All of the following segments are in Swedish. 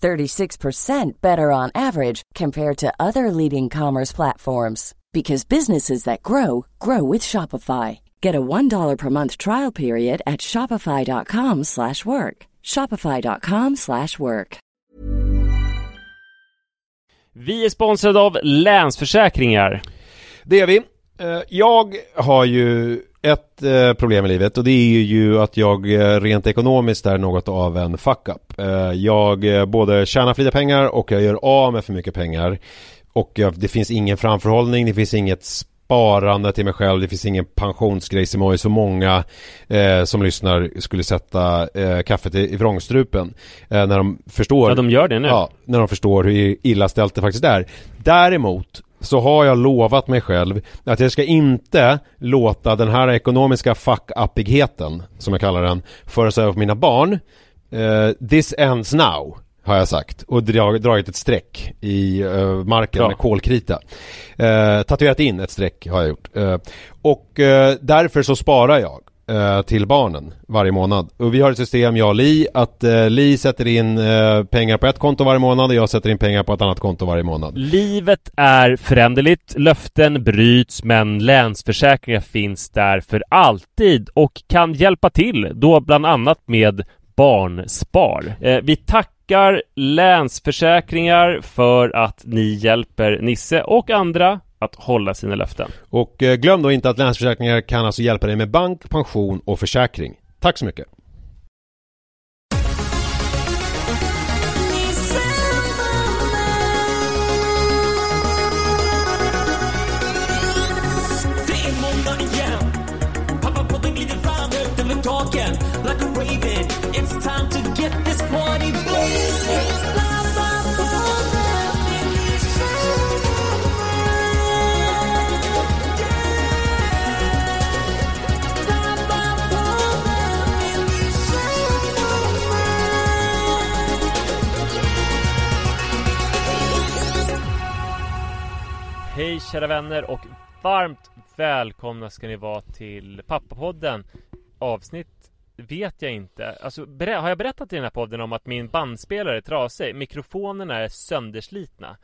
36% better on average compared to other leading commerce platforms because businesses that grow grow with Shopify. Get a $1 per month trial period at shopify.com/work. shopify.com/work. Vi är sponsrade av Länsförsäkringar. Det är vi. Eh, Jag har ju ett eh, problem i livet och det är ju att jag eh, rent ekonomiskt är något av en fuck-up. Eh, Jag eh, både tjänar för lite pengar och jag gör av med för mycket pengar. Och jag- det finns ingen framförhållning, det finns inget sparande till mig själv, det finns ingen pensionsgrej som har så många eh, som lyssnar skulle sätta eh, kaffet i, i vrångstrupen. Eh, när de förstår Ja, de gör det nu. Ja, när de förstår hur illa ställt det faktiskt är. Däremot så har jag lovat mig själv att jag ska inte låta den här ekonomiska fuck-uppigheten, som jag kallar den, föras över på mina barn. Eh, this ends now, har jag sagt. Och drag, dragit ett streck i eh, marken Bra. med kolkrita. Eh, tatuerat in ett streck har jag gjort. Och därför så sparar jag eh, till barnen varje månad. Och vi har ett system, jag och Li, att eh, Li sätter in eh, pengar på ett konto varje månad och jag sätter in pengar på ett annat konto varje månad. Livet är föränderligt, löften bryts, men Länsförsäkringar finns där för alltid och kan hjälpa till, då bland annat med Barnspar. Eh, vi tackar Länsförsäkringar för att ni hjälper Nisse och andra att hålla sina löften. Och eh, glöm då inte att Länsförsäkringar kan alltså hjälpa dig med bank, pension och försäkring. Tack så mycket! Hej kära vänner och varmt välkomna ska ni vara till Pappapodden. Avsnitt vet jag inte. Alltså har jag berättat i den här podden om att min bandspelare är trasig? Mikrofonerna är sönderslitna.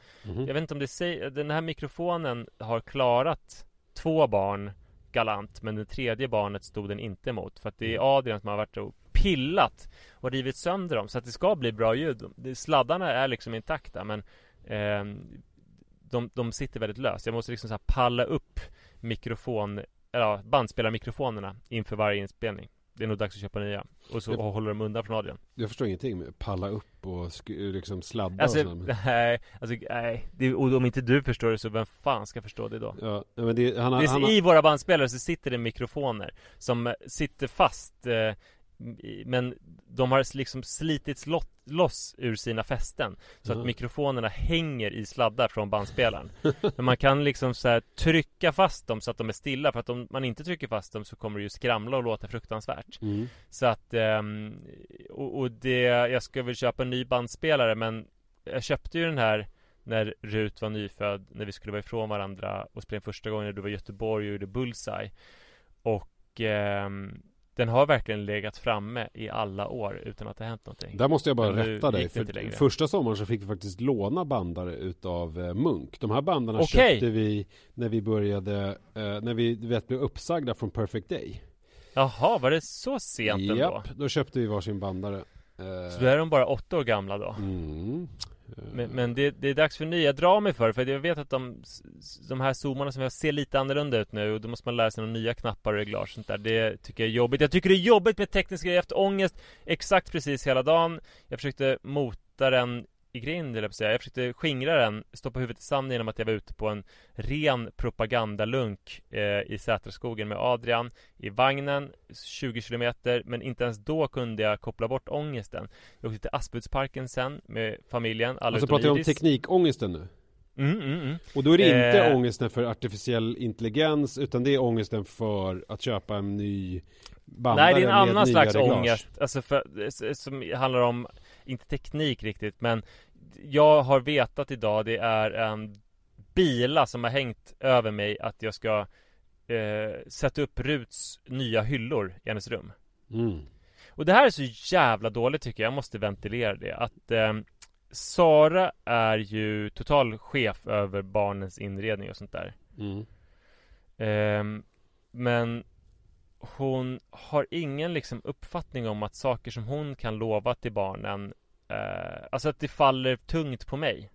Jag vet inte om det säger Den här mikrofonen har klarat två barn galant Men det tredje barnet stod den inte emot För att det är Adrian som har varit och pillat och rivit sönder dem. Så att det ska bli bra ljud. Sladdarna är liksom intakta men ehm, de, de sitter väldigt löst. Jag måste liksom så palla upp mikrofon, eller ja, bandspelarmikrofonerna inför varje inspelning. Det är nog dags att köpa nya. Och så Ja. och håller de undan från Adrian. Jag förstår ingenting med palla upp och sk- liksom sladda Alltså, och sådär. nej, alltså, nej. Det, och om inte du förstår det så vem fan ska förstå det då? Ja, men det, han, har- Det han, är, har- I våra bandspelare så sitter det mikrofoner som sitter fast eh, Men de har liksom slitits lo- loss ur sina fästen. Så Ja. att mikrofonerna hänger i sladdar från bandspelaren. Men man kan liksom så trycka fast dem så att de är stilla. För att om man inte trycker fast dem så kommer det ju skramla och låta fruktansvärt. Mm. Så att ehm, och, och det, jag ska väl köpa en ny bandspelare. Men Jag köpte ju den här när Rut var nyfödd, när vi skulle vara ifrån varandra och spela in första gången när du var i Göteborg och gjorde Bullseye. Och ehm, den har verkligen legat framme i alla år utan att det hänt någonting Där måste jag bara rätta dig. För första sommaren så fick vi faktiskt låna bandare utav eh, Munk. De här bandarna Okej. köpte vi när vi började, eh, när vi vet, blev uppsagda från Perfect Day. Jaha, var det så sent ändå? Japp, då köpte vi varsin bandare. Eh, Så då är de bara åtta år gamla då. Mm. Men, men det, det är dags för nya, mig för för jag vet att de De här zoomarna som jag ser lite annorlunda ut nu och då måste man lära sig några nya knappar och reglage och sånt där. Det tycker jag är jobbigt. Jag tycker det är jobbigt med tekniska grejer, jag har haft ångest Exakt precis hela dagen. Jag försökte mota den i grind att säga. Jag försökte skingra den, stoppa huvudet i sanden genom att jag var ute på en ren propagandalunk eh, i Sätraskogen med Adrian i vagnen 20 kilometer men inte ens då kunde jag koppla bort ångesten. Jag åkte till Aspudsparken sen med familjen, alla Alltså pratar vi om teknikångesten nu? Mm, mm, mm. Och då är det inte Eh. ångesten för artificiell intelligens utan det är ångesten för att köpa en ny bandare Nej det är en annan slags reglage. ångest Alltså för, som handlar om Inte teknik riktigt men Jag har vetat idag det är en Bila som har hängt över mig att jag ska eh, Sätta upp Ruts nya hyllor i hennes rum Mm. Och det här är så jävla dåligt tycker jag, jag måste ventilera det att eh, Sara är ju total chef över barnens inredning och sånt där Mm. Ehm, men hon har ingen liksom uppfattning om att saker som hon kan lova till barnen eh, Alltså att det faller tungt på mig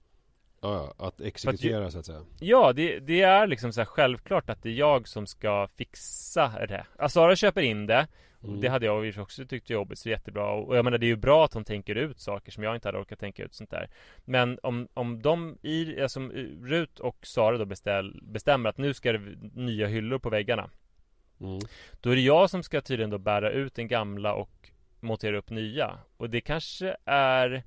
Ja, ja, att exekutera så att säga. Ja, det, det är liksom så här självklart att det är jag som ska fixa det Alltså Sara köper in det Mm. Det hade jag också tyckt var jobbigt så jättebra och jag menar det är ju bra att hon tänker ut saker som jag inte hade orkat tänka ut sånt där Men om, om de i, alltså Rut och Sara då beställ, bestämmer att nu ska det nya hyllor på väggarna Mm. Då är det jag som ska tydligen då bära ut den gamla och montera upp nya. Och det kanske är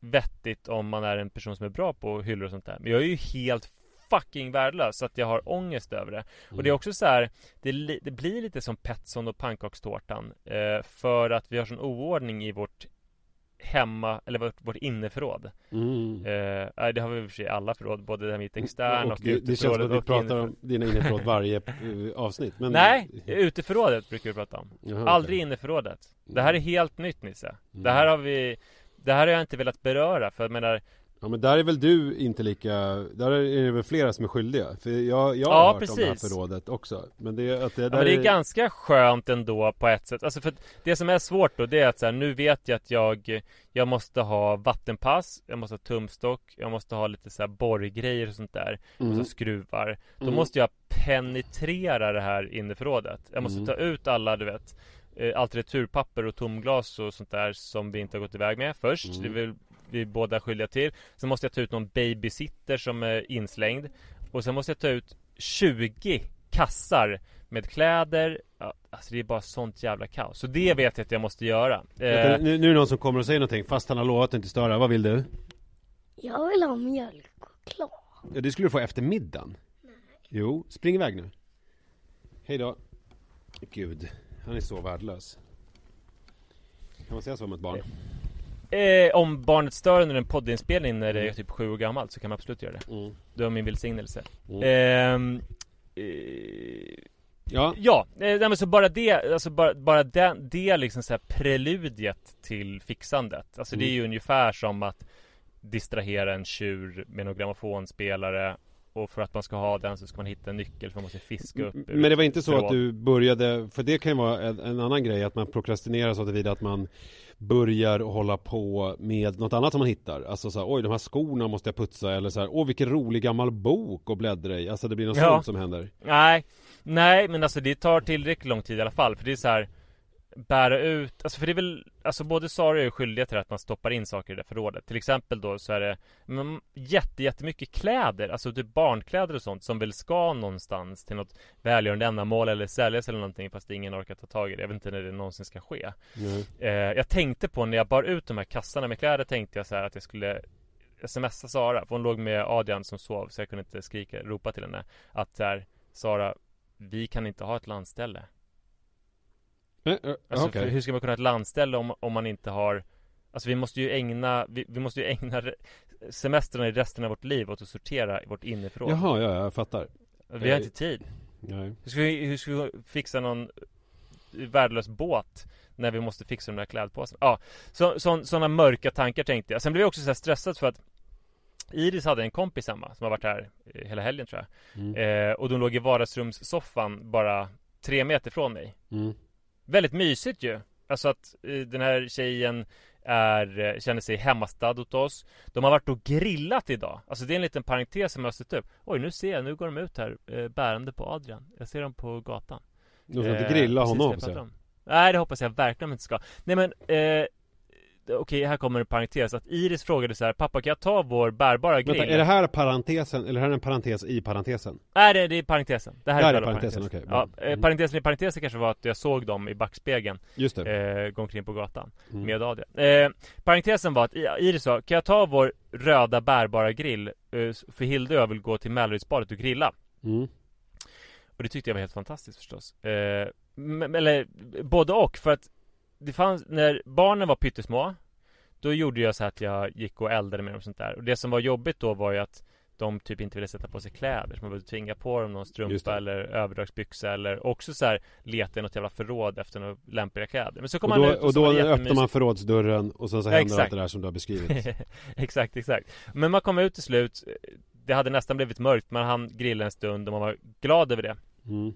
vettigt om man är en person som är bra på hyllor och sånt där. Men jag är ju helt fucking värdelös så att jag har ångest över det. Och det är också så här det, det blir lite som Petson och pannkakstårtan eh, För att vi har sån oordning i vårt hemma, eller vårt, vårt inneförråd Mm. eh, Det har vi i och för sig alla förråd, både det här mitt extern och, och det, det känns som att och pratar inneförråd. om dina innerförråd varje eh, avsnitt. Men... Nej, uteförrådet brukar vi prata om Jaha, Aldrig okej. inneförrådet Det här är helt nytt Nisse Mm. Det här har vi Det här har jag inte velat beröra för jag menar Ja men där är väl du inte lika, där är det väl flera som är skyldiga? För jag, jag har Ja, hört om det här precis. förrådet också Men det, att det, ja, där men det är ganska skönt ändå på ett sätt Alltså för det som är svårt då det är att så här, nu vet jag att jag Jag måste ha vattenpass Jag måste ha tumstock Jag måste ha lite så här borrgrejer och sånt där Jag måste Mm. ha skruvar Då Mm. måste jag penetrera det här inneförrådet Jag måste Mm. ta ut alla du vet eh, Allt returpapper och tomglas och sånt där som vi inte har gått iväg med först Mm. Det är väl vi båda skyldiga till. Sen måste jag ta ut någon babysitter som är inslängd. Och sen måste jag ta ut 20 kassar med kläder. Ja, Alltså det är bara sånt jävla kaos. Så det vet jag att jag måste göra. Vänta, eh, nu, nu är det någon som kommer och säger någonting. Fast han har lovat att inte störa, vad vill du? Jag vill ha mjölkchoklad. Ja, det skulle du få efter middagen. Jo, spring iväg nu. Hej då. Gud, han är så värdelös. Kan man säga så om ett barn? Eh, Om barnet stör under en poddinspelning när det är typ sju år gammalt så kan man absolut göra det Mm. Det var min välsignelse Mm. Ehm, eh, Ja, Ja, eh, nej men så bara det, alltså bara, bara det, det liksom så här preludiet till fixandet Alltså det är Mm. ju ungefär som att distrahera en tjur med någon grammofonspelare Och för att man ska ha den så ska man hitta en nyckel för man måste fiska upp ur men det var inte så att du började, för det kan ju vara en, en annan grej att man prokrastinerar så tillvida att man börjar hålla på med något annat som man hittar. Alltså så här, oj de här skorna måste jag putsa. Eller så här, åh vilken rolig gammal bok att bläddra i. Alltså det blir något Ja. sånt som händer. Nej, nej men alltså det tar tillräckligt lång tid i alla fall. För det är så här Bära ut, alltså för det är väl Alltså både Sara och jag är skyldiga till att man stoppar in saker i det förrådet. Till exempel då så är det mm, jätte, jättemycket kläder Alltså typ barnkläder och sånt som väl ska någonstans till något välgörande ändamål eller säljas eller någonting fast ingen orkar ta tag i det. Jag vet inte när det någonsin ska ske. Nej. eh, Jag tänkte på när jag bar ut de här kassarna med kläder tänkte jag så här att jag skulle Smsa Sara, för hon låg med Adrian som sov så jag kunde inte skrika, ropa till henne Att så här, Sara, vi kan inte ha ett landställe Eh, eh, Alltså för hur ska man kunna ha ett landställe om, om man inte har Alltså vi måste ju ägna, vi, vi måste ju ägna semestrarna i resten av vårt liv åt att sortera vårt innerförråd Jaha, ja, jag fattar Vi har inte tid Nej. Hur ska vi, hur ska vi fixa någon värdelös båt när vi måste fixa de där klädpåsarna? Ja, så, så, sådana mörka tankar tänkte jag. Sen blev jag också så stressad för att Iris hade en kompis hemma som har varit här eh, hela helgen tror jag. Mm. Eh, och de låg i vardagsrumssoffan bara tre meter från mig. Mm. Väldigt mysigt ju. Alltså att eh, den här tjejen är, eh, känner sig hemmastad åt oss De har varit och grillat idag Alltså det är en liten parentes som jag har stött upp Oj nu ser jag, nu går de ut här eh, bärande på Adrian Jag ser dem på gatan Du ska inte Eh, grilla precis det honom jag så. om. Nej det hoppas jag verkligen inte ska Nej men eh, Okej här kommer en parentes att Iris frågade så här Pappa kan jag ta vår bärbara grill? Vänta, är det här parentesen, eller är det här en parentes i parentesen? Nej det, det är parentesen Det här Där är, är själva parentesen, okej, Ja, eh, Mm. parentesen i parentesen kanske var att jag såg dem i backspegeln Just det. eh, Gå omkring på gatan Mm. med Adrian eh, Parentesen var att Iris sa Kan jag ta vår röda bärbara grill? Eh, för Hilde och jag vill gå till Mälarydsbadet och grilla Mm. Och det tyckte jag var helt fantastiskt förstås eh, Eller både och för att Det fanns, när barnen var pyttesmå Då gjorde jag så att jag gick och eldade med dem och sånt där Och det som var jobbigt då var ju att De typ inte ville sätta på sig kläder Så man behövde tvinga på dem någon strumpa eller överdragsbyxa Eller också så här Leta i något jävla förråd efter några lämpliga kläder Men så kom Och man ut och så då öppnar man förrådsdörren och sen så Ja, händer allt exakt. det där som du har beskrivit. exakt, exakt Men man kom ut till slut Det hade nästan blivit mörkt Man hann grilla en stund och man var glad över det Mm.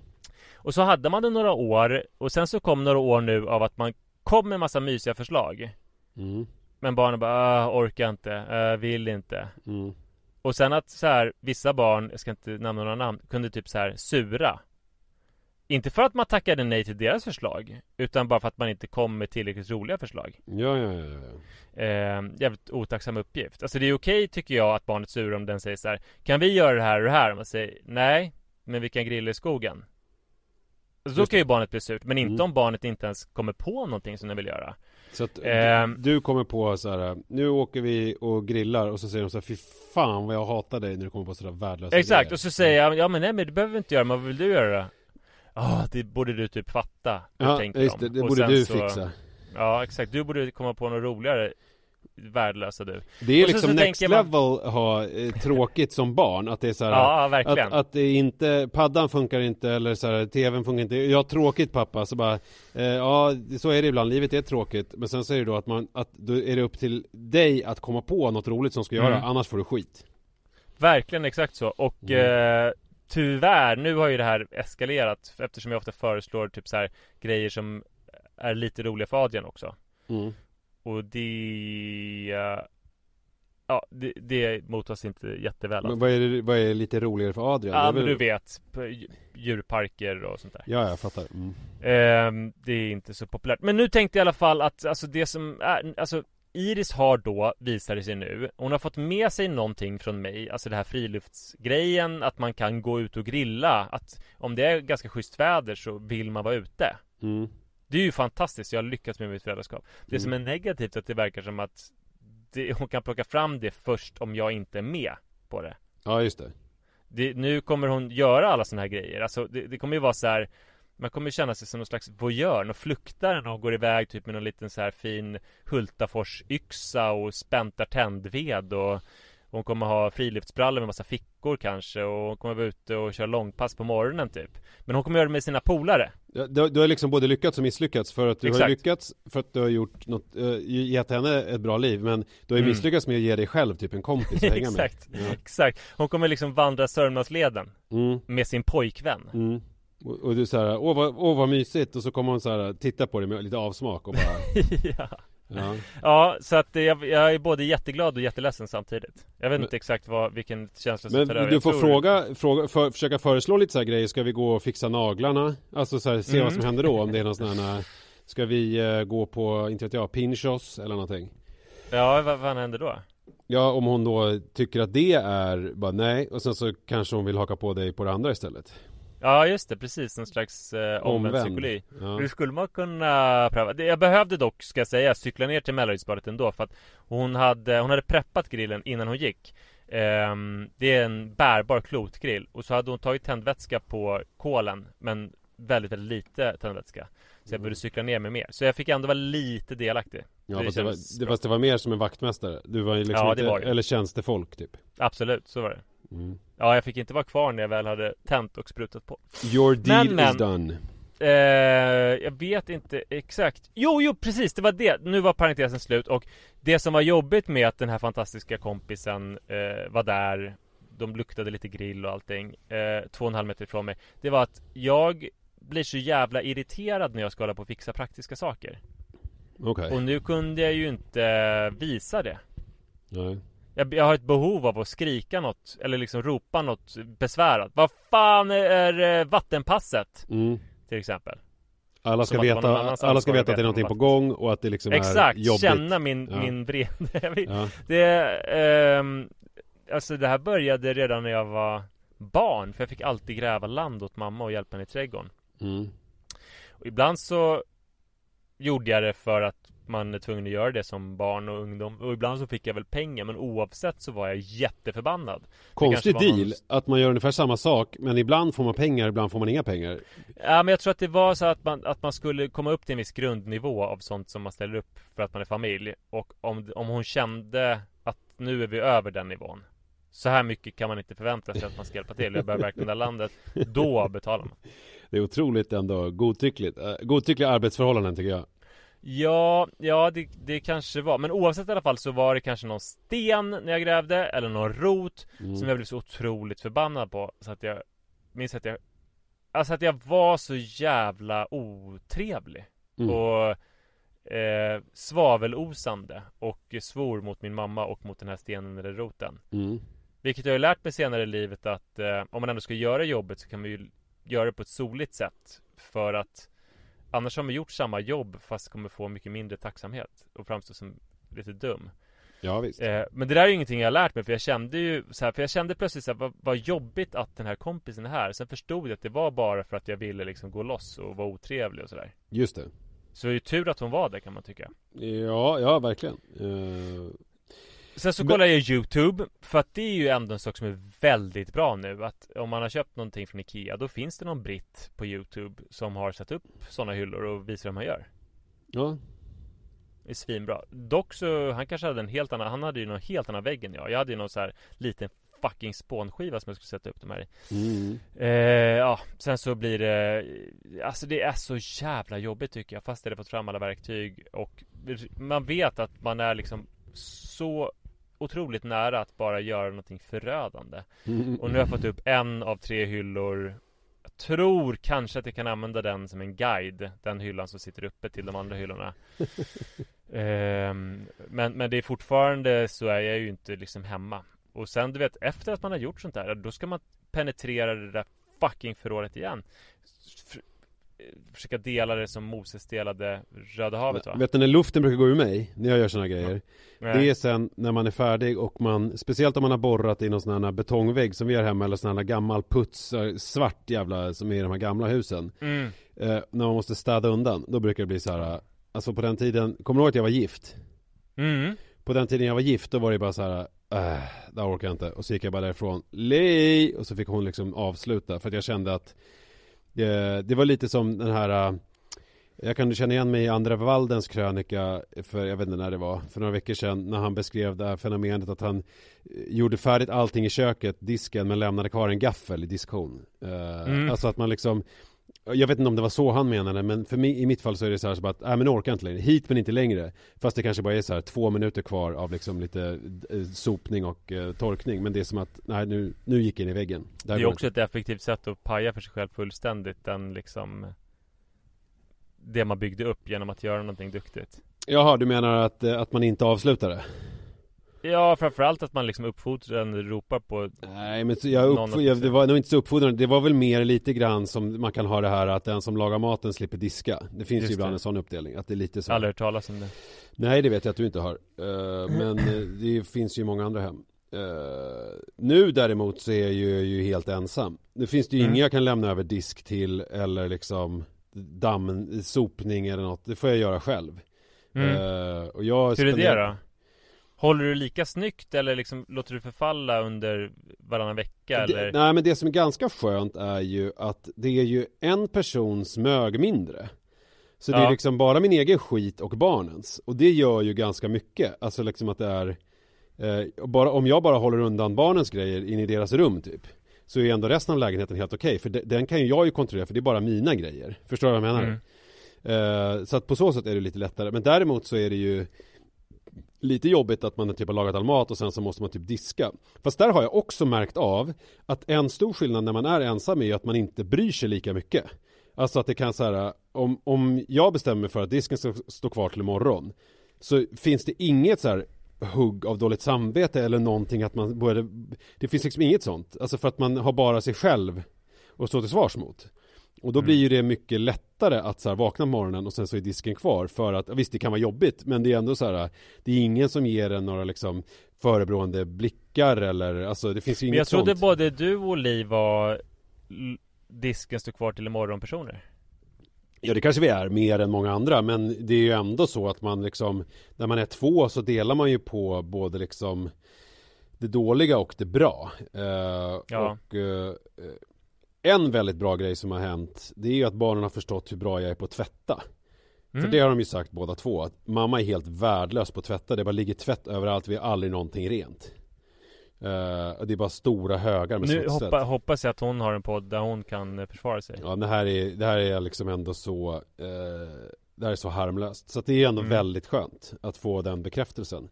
Och så hade man det några år Och sen så kom några år nu av att man kom med massa mysiga förslag Mm. Men barnen bara ah, orkar inte, äh, vill inte Mm. Och sen att så här, vissa barn, jag ska inte nämna några namn, kunde typ så här sura Inte för att man tackade nej till deras förslag Utan bara för att man inte kom med tillräckligt roliga förslag Ja, ja, ja, ja. eh, Jävligt otacksam uppgift Alltså det är okej tycker jag att barnet surar om den säger så här Kan vi göra det här och det här? Och man säger nej Men vi kan grilla i skogen Så då kan ju barnet bli surt Men inte Mm. om barnet inte ens kommer på någonting som den vill göra Så att Ehm. du kommer på så här, nu åker vi och grillar och så säger de så här, fy fan vad jag hatar dig när du kommer på sådär värdelösa Exakt, grejer. och så säger jag Ja men nej men det behöver vi inte göra, men vad vill du göra? Ja, det borde du typ fatta Ja, just de. det, det borde du så- fixa. Ja, exakt, du borde komma på något roligare Värdelösa du. Det är så- liksom så next tänker man- level ha eh, tråkigt som barn, att det är så här, Ja, att, verkligen. att det är inte, paddan funkar inte eller så här, tvn funkar inte, jag har tråkigt pappa, så bara eh, Ja, så är det ibland, livet är tråkigt Men sen säger du då att man, att då är det upp till dig att komma på något roligt som ska göra, Mm. annars får du skit. Verkligen exakt så. Och Mm. eh, Tyvärr, nu har ju det här eskalerat Eftersom jag ofta föreslår typ så här grejer som är lite roliga för Adrian också. Mm. Och det Ja, det, det mottas inte jätteväl Men alltså. vad är, det, vad är lite roligare för Adrian? Ja men du vet, djurparker och sånt där Ja, jag fattar mm. Ehm, Det är inte så populärt Men nu tänkte jag i alla fall att alltså det som är, alltså Iris har då, visar det sig nu Hon har fått med sig någonting från mig Alltså det här friluftsgrejen Att man kan gå ut och grilla Att om det är ganska schysst väder så vill man vara ute Mm. Det är ju fantastiskt, jag har lyckats med mitt föräldraskap. Det Mm. som är negativt är att det verkar som att det, Hon kan plocka fram det först om jag inte är med på det. Ja, just det. Det, nu kommer hon göra alla såna här grejer. Alltså det, det kommer ju vara så här Man kommer ju känna sig som någon slags voyeur Och fluktar när hon går iväg typ med någon liten så här fin Hultafors-yxa och späntar tändved och Hon kommer ha friluftsbrallor med massa fickor kanske Och hon kommer vara ute och köra långpass på morgonen typ Men hon kommer göra det med sina polare Ja, du, du har liksom både lyckats och misslyckats för att du har Exakt. lyckats för att du har gjort något, uh, gett henne ett bra liv men du har ju Mm. misslyckats med att ge dig själv typ en kompis att hänga med Exakt, Ja. exakt Hon kommer liksom vandra Sörmlandsleden Mm, Med sin pojkvän mm. Och, och du såhär, åh vad, åh vad mysigt och så kommer hon så här titta på dig med lite avsmak och bara ja. Ja, ja, så att jag, jag är både jätteglad och jätteledsen samtidigt Jag vet Men- inte exakt vad, vilken känsla som Men tar över du Jag får tror- fråga, fråga för, försöka föreslå lite så här grejer, ska vi gå och fixa naglarna? Alltså så här, se Mm. vad som händer då om det är någon sån här Ska vi eh, gå på, inte vet jag, pinchos eller någonting? Ja, vad, vad händer då? Ja, om hon då tycker att det är bara nej och sen så kanske hon vill haka på dig på det andra istället. Ja just det, precis, en slags eh, omvänd Omvänd. psykologi Ja. Hur skulle man kunna pröva? Det- Jag behövde dock, ska jag säga, cykla ner till Mälarydsbadet ändå för att hon hade, hon hade preppat grillen innan hon gick Ehm, Det är en bärbar klotgrill och så hade hon tagit tändvätska på kolen men väldigt, väldigt lite tändvätska Så jag behövde cykla ner med mer Så jag fick ändå vara lite delaktig Ja, Det fast det, var, det, fast det var mer som en vaktmästare. Du var ju liksom Ja, det inte, var det. eller tjänstefolk typ. Absolut, så var det Mm. Ja, jag fick inte vara kvar när jag väl hade tänt och sprutat på Your deal Men, men. is done. Eh, jag vet inte exakt Jo, jo precis, det var det Nu var parentesen slut och Det som var jobbigt med att den här fantastiska kompisen eh, Var där De luktade lite grill och allting eh, Två och en halv meter ifrån mig Det var att jag Blir så jävla irriterad när jag ska hålla på och fixa praktiska saker Okej. Och nu kunde jag ju inte visa det Nej. Jag, jag har ett behov av att skrika något Eller liksom ropa något besvärat Vad fan är eh, vattenpasset? Mm. Till exempel Alla ska veta, alla ska veta att det är någonting på gång och att det liksom Exakt, är jobbigt. känna min, Ja. min vrede Ja. Det, ehm, alltså det här började redan när jag var barn För jag fick alltid gräva land åt mamma och hjälpa henne i trädgården Mm. Och ibland så Gjorde jag det för att man är tvungen att göra det som barn och ungdom Och ibland så fick jag väl pengar Men oavsett så var jag jätteförbannad Konstig deal, någon- att man gör ungefär samma sak men ibland får man pengar, ibland får man inga pengar. Ja men jag tror att det var så att man, att man skulle komma upp till en viss grundnivå av sånt som man ställer upp för att man är familj Och om, om hon kände att nu är vi över den nivån Så här mycket kan man inte förvänta sig att man ska hjälpa till Jag behöver verkligen det här landet Då betalar man Det är otroligt ändå godtyckligt. Eh, Godtyckliga arbetsförhållanden tycker jag. Ja, ja det, det kanske var Men oavsett i alla fall så var det kanske någon sten när jag grävde Eller någon rot Mm. Som jag blev så otroligt förbannad på Så att jag minns att jag Alltså att jag var så jävla otrevlig Mm. Och eh, svavelosande Och svor mot min mamma och mot den här stenen eller roten Mm. Vilket jag har lärt mig senare i livet att eh, Om man ändå ska göra jobbet så kan man ju Göra det på ett soligt sätt För att Annars har man gjort samma jobb fast kommer få mycket mindre tacksamhet Och framstå som lite dum Ja visst. Eh, men det där är ju ingenting jag har lärt mig för jag kände ju så här, För jag kände plötsligt så här, vad, vad jobbigt att den här kompisen är här Sen förstod jag att det var bara för att jag ville liksom gå loss och vara otrevlig och sådär Just det. Så det är ju tur att hon var där kan man tycka Ja, ja verkligen. Eh, Sen så kollar jag Youtube För att det är ju ändå en sak som är väldigt bra nu Att om man har köpt någonting från Ikea Då finns det någon britt på Youtube Som har satt upp sådana hyllor och visar hur man gör ja. Det är svinbra Dock så, han kanske hade en helt annan Han hade ju någon helt annan vägg än jag Jag hade ju någon så här liten fucking spånskiva som jag skulle sätta upp de här i Mm. eh, Ja, sen så blir det Alltså det är så jävla jobbigt tycker jag Fast jag hade fått fram alla verktyg Och man vet att man är liksom Så otroligt nära att bara göra någonting förödande. Och nu har jag fått upp en av tre hyllor. Jag tror kanske att jag kan använda den som en guide Den hyllan som sitter uppe till de andra hyllorna. Ehm, men, men det är fortfarande så är jag ju inte liksom hemma. Och sen du vet efter att man har gjort sånt där Då ska man penetrera det där fucking förrådet igen Försöka dela det som Moses delade Röda havet va? Vet du när luften brukar gå ur mig när jag gör såna grejer? Nej. Det är sen när man är färdig och man, speciellt om man har borrat i någon sån här betongvägg som vi har hemma eller sån här gammal puts, eh, svart jävla som är i de här gamla husen. mm. Eh, när man måste städa undan, då brukar det bli så här. Alltså på den tiden, kommer du ihåg att jag var gift? Mm. På den tiden jag var gift, då var det bara så här. Äh, det här orkar jag inte. Och så gick jag bara därifrån. Lej! Och så fick hon liksom avsluta. För att jag kände att eh, det var lite som den här eh, jag kan känna igen mig i Andra Waldens krönika för jag vet inte när det var, för några veckor sedan när han beskrev det här fenomenet att han eh, gjorde färdigt allting i köket, disken, men lämnade kvar en gaffel i diskhon. Eh, Mm. Alltså att man liksom jag vet inte om det var så han menade, men för mig, i mitt fall så är det så här så att, nej men orkar inte längre, hit men inte längre. Fast det kanske bara är så här två minuter kvar av liksom lite eh, sopning och eh, torkning. Men det är som att, nej nu, nu gick jag in i väggen. Det här Det är också ett effektivt sätt att paja för sig själv fullständigt Den liksom Det man byggde upp genom att göra någonting duktigt Jaha, du menar att, eh, att man inte avslutar det? Ja, framförallt att man liksom uppfostran ropar på Nej men jag upp, jag, det var nog inte så uppfordrande, det var väl mer lite grann som man kan ha det här att den som lagar maten slipper diska. Det finns Just ju ibland det. en sån uppdelning, att det är lite så. Aldrig hört talas om det. Nej det vet jag att du inte har. Eh, Men eh, det finns ju många andra hem. Eh, Nu däremot så är jag ju, helt ensam. Nu finns det ju Mm. ingen jag kan lämna över disk till eller liksom damm, sopning eller något. Det får jag göra själv. Mm. Och jag Hur är det då? Håller du lika snyggt eller liksom låter du förfalla under varannan vecka eller? Det, nej men det som är ganska skönt är ju att det är ju en persons mög mindre Så det är Ja. liksom bara min egen skit och barnens Och det gör ju ganska mycket Alltså liksom att det är eh, bara, Om jag bara håller undan barnens grejer in i deras rum typ Så är ändå resten av lägenheten helt okej För de, den kan ju jag ju kontrollera för det är bara mina grejer Förstår du vad jag menar? Mm. Eh, så att på så sätt är det lite lättare Men däremot så är det ju Lite jobbigt att man typ har lagat all mat och sen så måste man typ diska. Fast där har jag också märkt av Att en stor skillnad när man är ensam är ju att man inte bryr sig lika mycket. Alltså att det kan så här, om, om jag bestämmer mig för att disken ska stå kvar till imorgon Så finns det inget så här hugg av dåligt samvete eller någonting att man började Det finns liksom inget sånt. Alltså för att man har bara sig själv att stå till svars mot. Och då blir ju det mycket lättare att så här vakna på morgonen och sen så är disken kvar för att Visst det kan vara jobbigt men det är ändå så här Det är ingen som ger en några liksom förebrående blickar eller alltså det finns ju Men inget jag trodde sånt. både du och Li var Disken står kvar till imorgon personer Ja det kanske vi är mer än många andra men det är ju ändå så att man liksom När man är två så delar man ju på både liksom Det dåliga och det bra. Eh, Ja. Och eh, En väldigt bra grej som har hänt Det är ju att barnen har förstått hur bra jag är på att tvätta. För Mm. det har de ju sagt båda två att Mamma är helt värdelös på att tvätta. Det bara ligger tvätt överallt Vi har aldrig någonting rent. Och Det är bara stora högar med Nu hoppa, hoppas jag att hon har en podd där hon kan eh, försvara sig. Ja, det här är, det här är liksom ändå så eh, Det här är så harmlöst. Så det är ändå Mm. väldigt skönt Att få den bekräftelsen.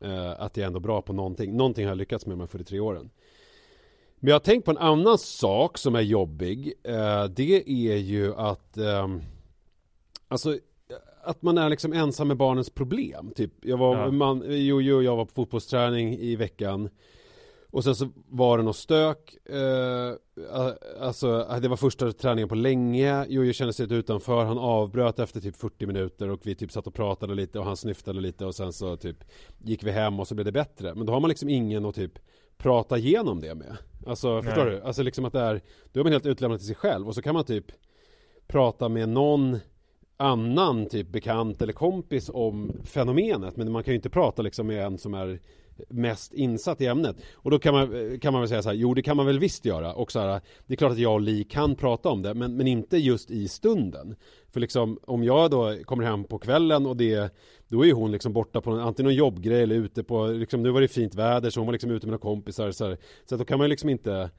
Eh, Att jag är ändå bra på någonting. Någonting har jag lyckats med de här 43 åren Men jag har tänkt på en annan sak som är jobbig. Eh, Det är ju att ehm, Alltså att man är liksom ensam med barnens problem. Typ, jag var, Ja. man, jo, jo, jag var på fotbollsträning i veckan. Och sen så var det något stök. Eh, Alltså det var första träningen på länge. Jojo kände sig lite utanför. Han avbröt efter typ 40 minuter och vi typ satt och pratade lite och han snyftade lite och sen så typ Gick vi hem och så blev det bättre. Men då har man liksom ingen att typ Prata igenom det med Alltså förstår Nej. du? Alltså liksom att det är Då är man helt utlämnad till sig själv och så kan man typ Prata med någon annan typ bekant eller kompis om fenomenet men man kan ju inte prata liksom med en som är mest insatt i ämnet. Och då kan man, kan man väl säga så här, jo det kan man väl visst göra. Och så här, det är klart att jag och Li kan prata om det men, men inte just i stunden. För liksom om jag då kommer hem på kvällen och det då är ju hon liksom borta på någon, antingen någon jobbgrej eller ute på liksom, nu var det fint väder så hon var liksom ute med några kompisar så, här, så då kan man ju liksom inte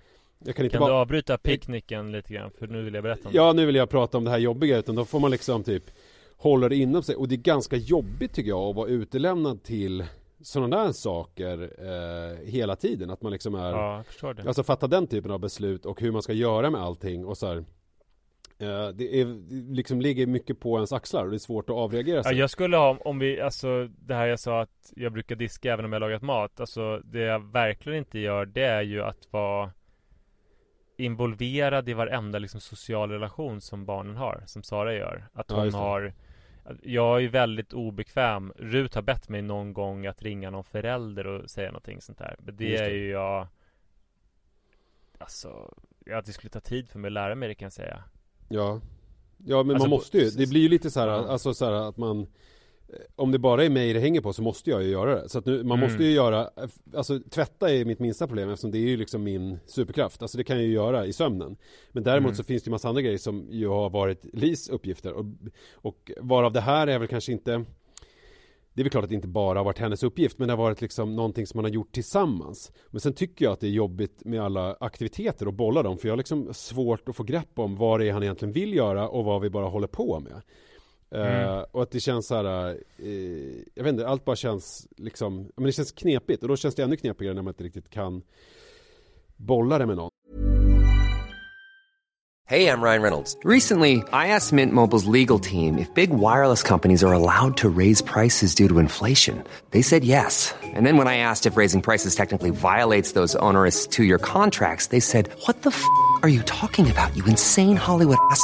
jag kan inte Kan bara du avbryta picknicken lite grann? För nu vill jag berätta om Ja, nu vill jag prata om det här jobbiga utan då får man liksom typ hålla det inom sig. Och det är ganska jobbigt tycker jag att vara utelämnad till sådana där saker eh, hela tiden. Att man liksom är Ja, det. Alltså fatta den typen av beslut och hur man ska göra med allting och så här, eh, det, är, det liksom ligger mycket på ens axlar och det är svårt att avreagera Ja, sig. jag skulle ha, om vi, alltså det här jag sa att jag brukar diska även om jag lagat mat. Alltså det jag verkligen inte gör det är ju att vara Involverad i varenda liksom social relation som barnen har, som Sara gör. Att Ja, hon det. har Jag är väldigt obekväm. Rut har bett mig någon gång att ringa någon förälder och säga någonting sånt där Men det det. är ju jag Alltså Ja, det skulle ta tid för mig att lära mig det kan jag säga. Ja. Ja men Alltså, man måste ju, det blir ju lite så här, alltså så här att man Om det bara är mig det hänger på så måste jag ju göra det. Så att nu, man Mm. måste ju göra, alltså tvätta är mitt minsta problem eftersom det är ju liksom min superkraft. Alltså det kan jag ju göra i sömnen. Men däremot Mm. så finns det ju massa andra grejer som ju har varit Lis uppgifter. Och, och varav det här är väl kanske inte det är väl klart att det inte bara har varit hennes uppgift men det har varit liksom någonting som man har gjort tillsammans. Men sen tycker jag att det är jobbigt med alla aktiviteter och bolla dem för jag har liksom svårt att få grepp om vad det är han egentligen vill göra och vad vi bara håller på med. Eh, Mm. och att det känns så här, eh, jag vet inte, allt bara känns liksom, men det känns knepigt och då känns det ännu knepigare när man inte riktigt kan bolla det med någon. Hey, I'm Ryan Reynolds. Recently, I asked Mint Mobile's legal team if big wireless companies are allowed to raise prices due to inflation. They said yes. And then when I asked if raising prices technically violates those onerous two year contracts, they said, What the f are you talking about, you insane Hollywood ass?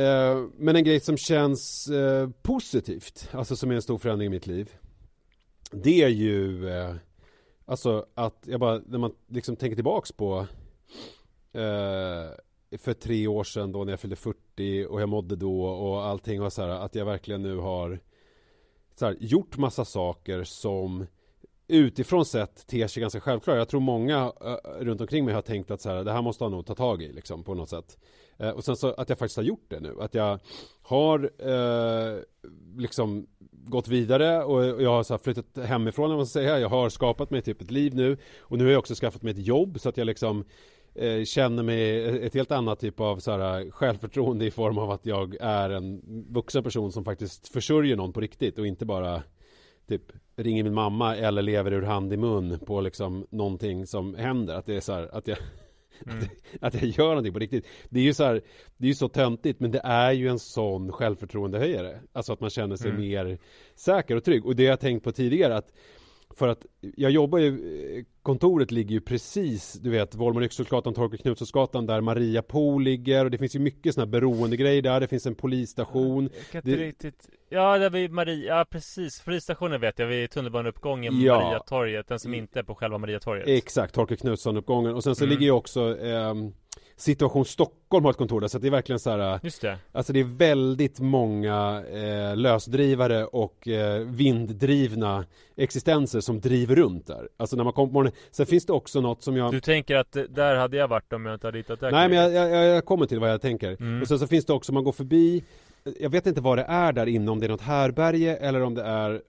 Eh, men en grej som känns eh, positivt, alltså som är en stor förändring i mitt liv. Det är ju, eh, alltså att jag bara, när man liksom tänker tillbaks på eh, för tre år sedan då när jag fyllde 40 och jag mådde då och allting var så här att jag verkligen nu har så här, gjort massa saker som utifrån sett ter sig ganska självklara. Jag tror många uh, runt omkring mig har tänkt att så här, det här måste jag nog ta tag i liksom, på något sätt. Eh, och sen så att jag faktiskt har gjort det nu. Att jag har eh, liksom gått vidare och, och jag har så här flyttat hemifrån, man säga. Jag har skapat mig typ ett liv nu. Och nu har jag också skaffat mig ett jobb så att jag liksom eh, känner mig ett helt annat typ av så här, eh, självförtroende i form av att jag är en vuxen person som faktiskt försörjer någon på riktigt och inte bara typ ringer min mamma eller lever ur hand i mun på liksom någonting som händer. Att det är så här, att jag mm. att, jag gör någonting på riktigt. Det är ju så här, det är ju så töntigt men det är ju en sån självförtroendehöjare. Alltså att man känner sig mm. mer säker och trygg. Och det jag tänkt på tidigare att för att jag jobbar ju, kontoret ligger ju precis, du vet, Volmar Yxhultsgatan, Torkel Knutsåsgatan där Maria Pool ligger. Och det finns ju mycket sådana här beroendegrejer där, det finns en polisstation. Jag kan inte det... riktigt, ja där vid Maria, ja precis, polisstationen vet jag, vid tunnelbaneuppgången ja. Mariatorget, den som inte är på själva Mariatorget. Exakt, Torkel Knutsson-uppgången och sen så mm. ligger ju också eh, Situation Stockholm har ett kontor där. Så det är verkligen så här Just det. Alltså det är väldigt många eh, lösdrivare och eh, vinddrivna existenser som driver runt där Alltså när man kommer på morgonen Sen finns det också något som jag Du tänker att eh, där hade jag varit om jag inte hade hittat där Nej men jag, jag, jag kommer till vad jag tänker mm. Och sen så finns det också, man går förbi jag vet inte vad det är där inne, om det är något härberge eller om det är,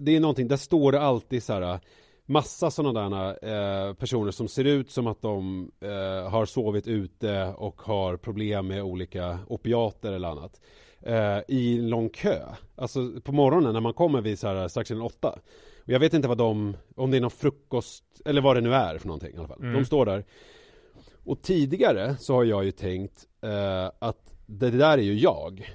det är någonting, där står det alltid så här massa sådana där eh, personer som ser ut som att de eh, har sovit ute och har problem med olika opiater eller annat. Eh, I en lång kö. Alltså på morgonen när man kommer vid så här strax innan åtta. Och jag vet inte vad de, om det är någon frukost eller vad det nu är för någonting i alla fall. Mm. De står där. Och tidigare så har jag ju tänkt eh, att det där är ju jag.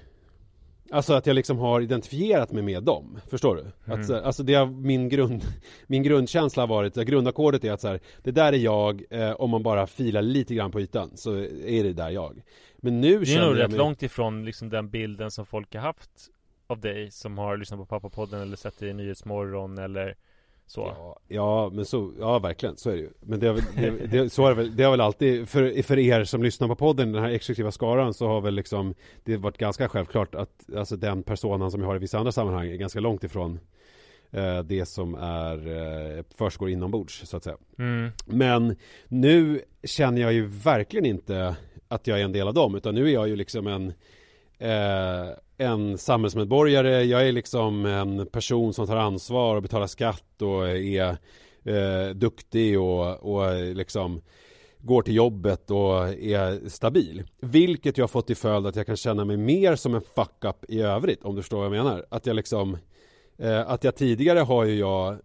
Alltså att jag liksom har identifierat mig med dem, förstår du? Mm. Att, alltså det har min grund Min grundkänsla har varit, grundackordet är att så här, Det där är jag, eh, om man bara filar lite grann på ytan så är det där jag Men nu Det är nog rätt mig... långt ifrån liksom den bilden som folk har haft Av dig som har lyssnat på Pappapodden eller sett dig i Nyhetsmorgon eller så. Ja, ja, men så, ja verkligen, så är det ju. Men det, har väl, det, det, så är det, väl, det har väl alltid, för, för er som lyssnar på podden, den här exklusiva skaran, så har väl liksom det varit ganska självklart att alltså den personen som jag har i vissa andra sammanhang är ganska långt ifrån eh, det som är eh, försiggår inombords, så att säga. Mm. Men nu känner jag ju verkligen inte att jag är en del av dem, utan nu är jag ju liksom en eh, en samhällsmedborgare, jag är liksom en person som tar ansvar och betalar skatt och är eh, duktig och, och liksom går till jobbet och är stabil. Vilket jag har fått till följd att jag kan känna mig mer som en fuck-up i övrigt, om du förstår vad jag menar. Att jag liksom, eh, att jag tidigare har ju jag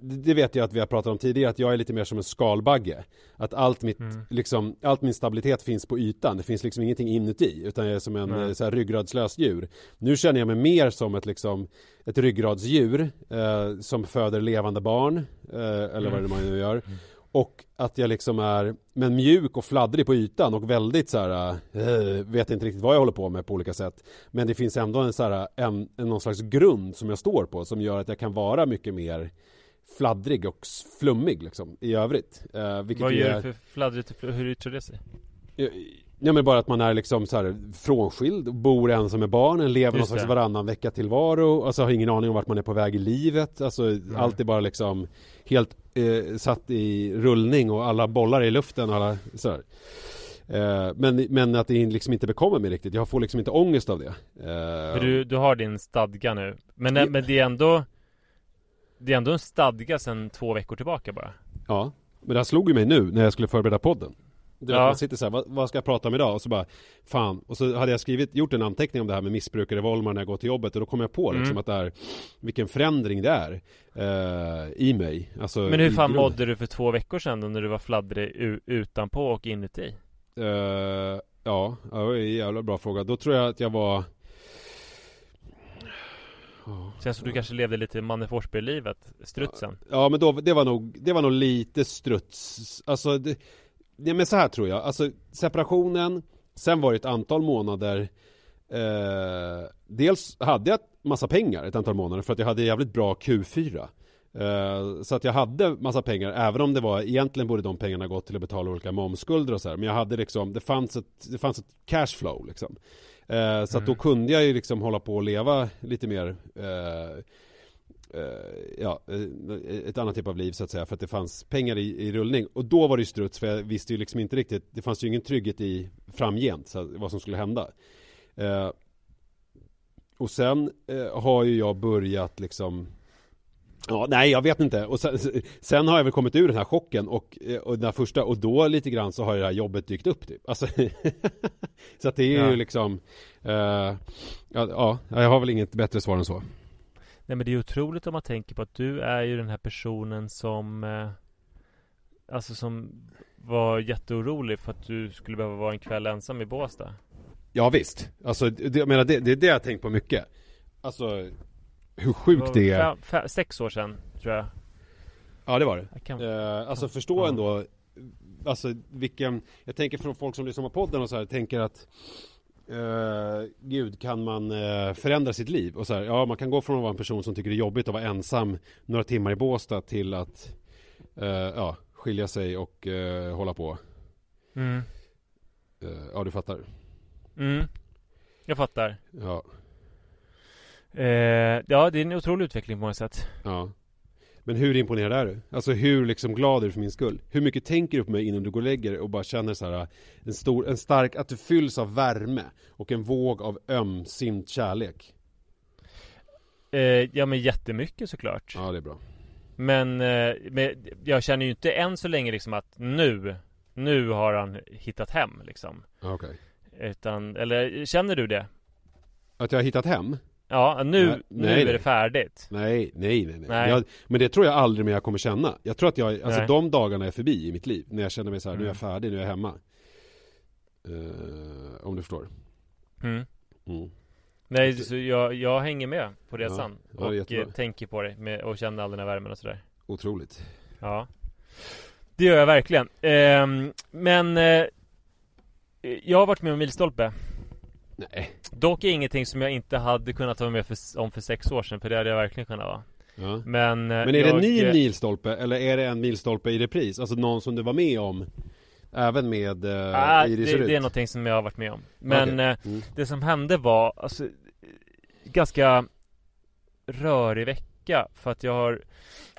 det vet jag att vi har pratat om tidigare, att jag är lite mer som en skalbagge. Att allt mitt, mm. liksom, allt min stabilitet finns på ytan, det finns liksom ingenting inuti, utan jag är som en mm. så här, ryggradslös djur. Nu känner jag mig mer som ett, liksom, ett ryggradsdjur eh, som föder levande barn, eh, eller mm. vad det man nu gör. Mm. Och att jag liksom är, men mjuk och fladdrig på ytan och väldigt så här, äh, vet inte riktigt vad jag håller på med på olika sätt. Men det finns ändå en så här, en, en, någon slags grund som jag står på som gör att jag kan vara mycket mer fladdrig och flummig liksom i övrigt. Eh, Vad gör du för fladdrigt och hur yttrar det sig? Ja men bara att man är liksom så här frånskild, bor ensam med barnen, lever någon slags varannan vecka tillvaro, alltså har ingen aning om vart man är på väg i livet, alltså mm. allt är bara liksom helt eh, satt i rullning och alla bollar i luften och alla sådär. Eh, men, men att det liksom inte bekommer mig riktigt, jag får liksom inte ångest av det. Eh, du, du har din stadga nu, men, men det är ändå det är ändå en stadga sedan två veckor tillbaka bara Ja Men det här slog ju mig nu när jag skulle förbereda podden du ja. man sitter så här, vad, vad, ska jag prata om idag? Och så bara, fan. Och så hade jag skrivit, gjort en anteckning om det här med missbrukare Volmar när jag går till jobbet och då kom jag på liksom mm. att det är, vilken förändring det är eh, i mig. Alltså, Men hur fan mådde du för två veckor sedan då när du var fladdrig utanpå och inuti? Uh, ja, det var en jävla bra fråga. Då tror jag att jag var Känns som du kanske levde lite Manne Forsberg-livet, strutsen. Ja men då, det var nog, det var nog lite struts. Alltså, det, ja, men så här tror jag. Alltså separationen Sen var det ett antal månader eh, dels hade jag massa pengar ett antal månader för att jag hade jävligt bra Q4. Eh, så att jag hade massa pengar, även om det var egentligen borde de pengarna gått till att betala olika momsskulder och så här. Men jag hade liksom, det fanns ett, det fanns ett cashflow liksom. Eh, så att då kunde jag ju liksom hålla på och leva lite mer eh, ja, ett annat typ av liv så att säga för att det fanns pengar i, i rullning och då var det ju struts för jag visste ju liksom inte riktigt det fanns ju ingen trygghet i framgent så att, vad som skulle hända och sen har ju jag börjat liksom Ja, nej jag vet inte. Och sen, sen har jag väl kommit ur den här chocken och, eh, och den här första och då lite grann så har det här jobbet dykt upp typ. Alltså, så att det är Ja. ju liksom eh, ja, ja, jag har väl inget bättre svar än så. Nej men det är otroligt om man tänker på att du är ju den här personen som eh, Alltså som var jätteorolig för att du skulle behöva vara en kväll ensam i Båstad Ja visst, alltså det, jag menar det, det är det jag har tänkt på mycket. Alltså hur sjukt det är. Fem, fem, sex år sedan tror jag Ja det var det. Kan- Eh, alltså förstå Ja. ändå Alltså vilken Jag tänker från folk som lyssnar på podden och så här Tänker att eh, Gud kan man eh, förändra sitt liv och så här, Ja man kan gå från att vara en person som tycker det är jobbigt att vara ensam Några timmar i Båstad till att eh, Ja skilja sig och hålla på mm. Ja du fattar Mm. Jag fattar Ja eh, Ja det är en otrolig utveckling på många sätt Ja Men hur imponerad är du? Alltså hur liksom glad är du för min skull? Hur mycket tänker du på mig innan du går och lägger och bara känner så här En stor, en stark, att du fylls av värme och en våg av ömsint kärlek eh, Ja men jättemycket såklart Ja det är bra Men, eh, men jag känner ju inte än så länge liksom att nu Nu har han hittat hem liksom Okej Utan, eller känner du det? Att jag har hittat hem? Ja, nu, Nej, nu nej, är det färdigt Nej, nej, nej, nej. Nej. Jag, Men det tror jag aldrig mer jag kommer känna Jag tror att jag, alltså de dagarna är förbi i mitt liv När jag känner mig så här, nu är jag Mm. färdig, nu är jag hemma Eh, Om du förstår mm. mm. Nej, så jag, jag hänger med på resan Ja, Och jättebra. eh, tänker på dig med, och känner all den här värmen och sådär Otroligt Ja Det gör jag verkligen Ehm, Men eh, Jag har varit med om milstolpe Nej Dock ingenting som jag inte hade kunnat vara med för, om för sex år sedan För det hade jag verkligen kunnat vara ja. Men, eh, Men är det en ny milstolpe eller är det en milstolpe i repris? Alltså någon som du var med om Även med eh, Ah, Iris det, Rut? det är någonting som jag har varit med om Men Okej. eh, Mm. det som hände var alltså Ganska Rörig vecka För att jag har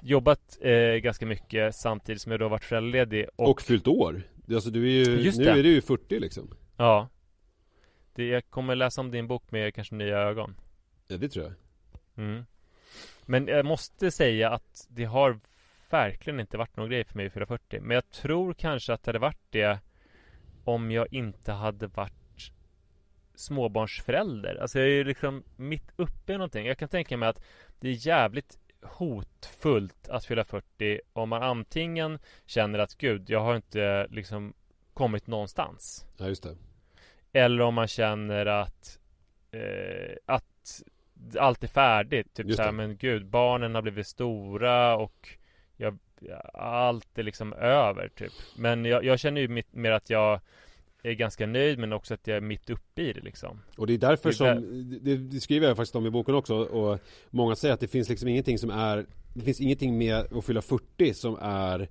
Jobbat eh, ganska mycket Samtidigt som jag då har varit föräldraledig och, och, fyllt år alltså, du är ju, Just Nu det. är du ju 40 liksom Ja det, Jag kommer läsa om din bok med kanske nya ögon. Ja det tror jag. Mm. Men jag måste säga att det har verkligen inte varit någon grej för mig i 440 Men jag tror kanske att det hade varit det Om jag inte hade varit Småbarnsförälder. Alltså jag är ju liksom mitt uppe i någonting. Jag kan tänka mig att det är jävligt hotfullt att fylla 40 Om man antingen känner att gud, jag har inte liksom kommit någonstans. Ja just det Eller om man känner att eh, Att allt är färdigt Typ såhär, men gud, barnen har blivit stora och jag, Allt är liksom över typ. Men jag, jag känner ju mitt, mer att jag Är ganska nöjd men också att jag är mitt uppe i det liksom. Och det är därför Det är som det, det skriver jag faktiskt om i boken också Och många säger att det finns liksom ingenting som är Det finns ingenting med att fylla 40 som är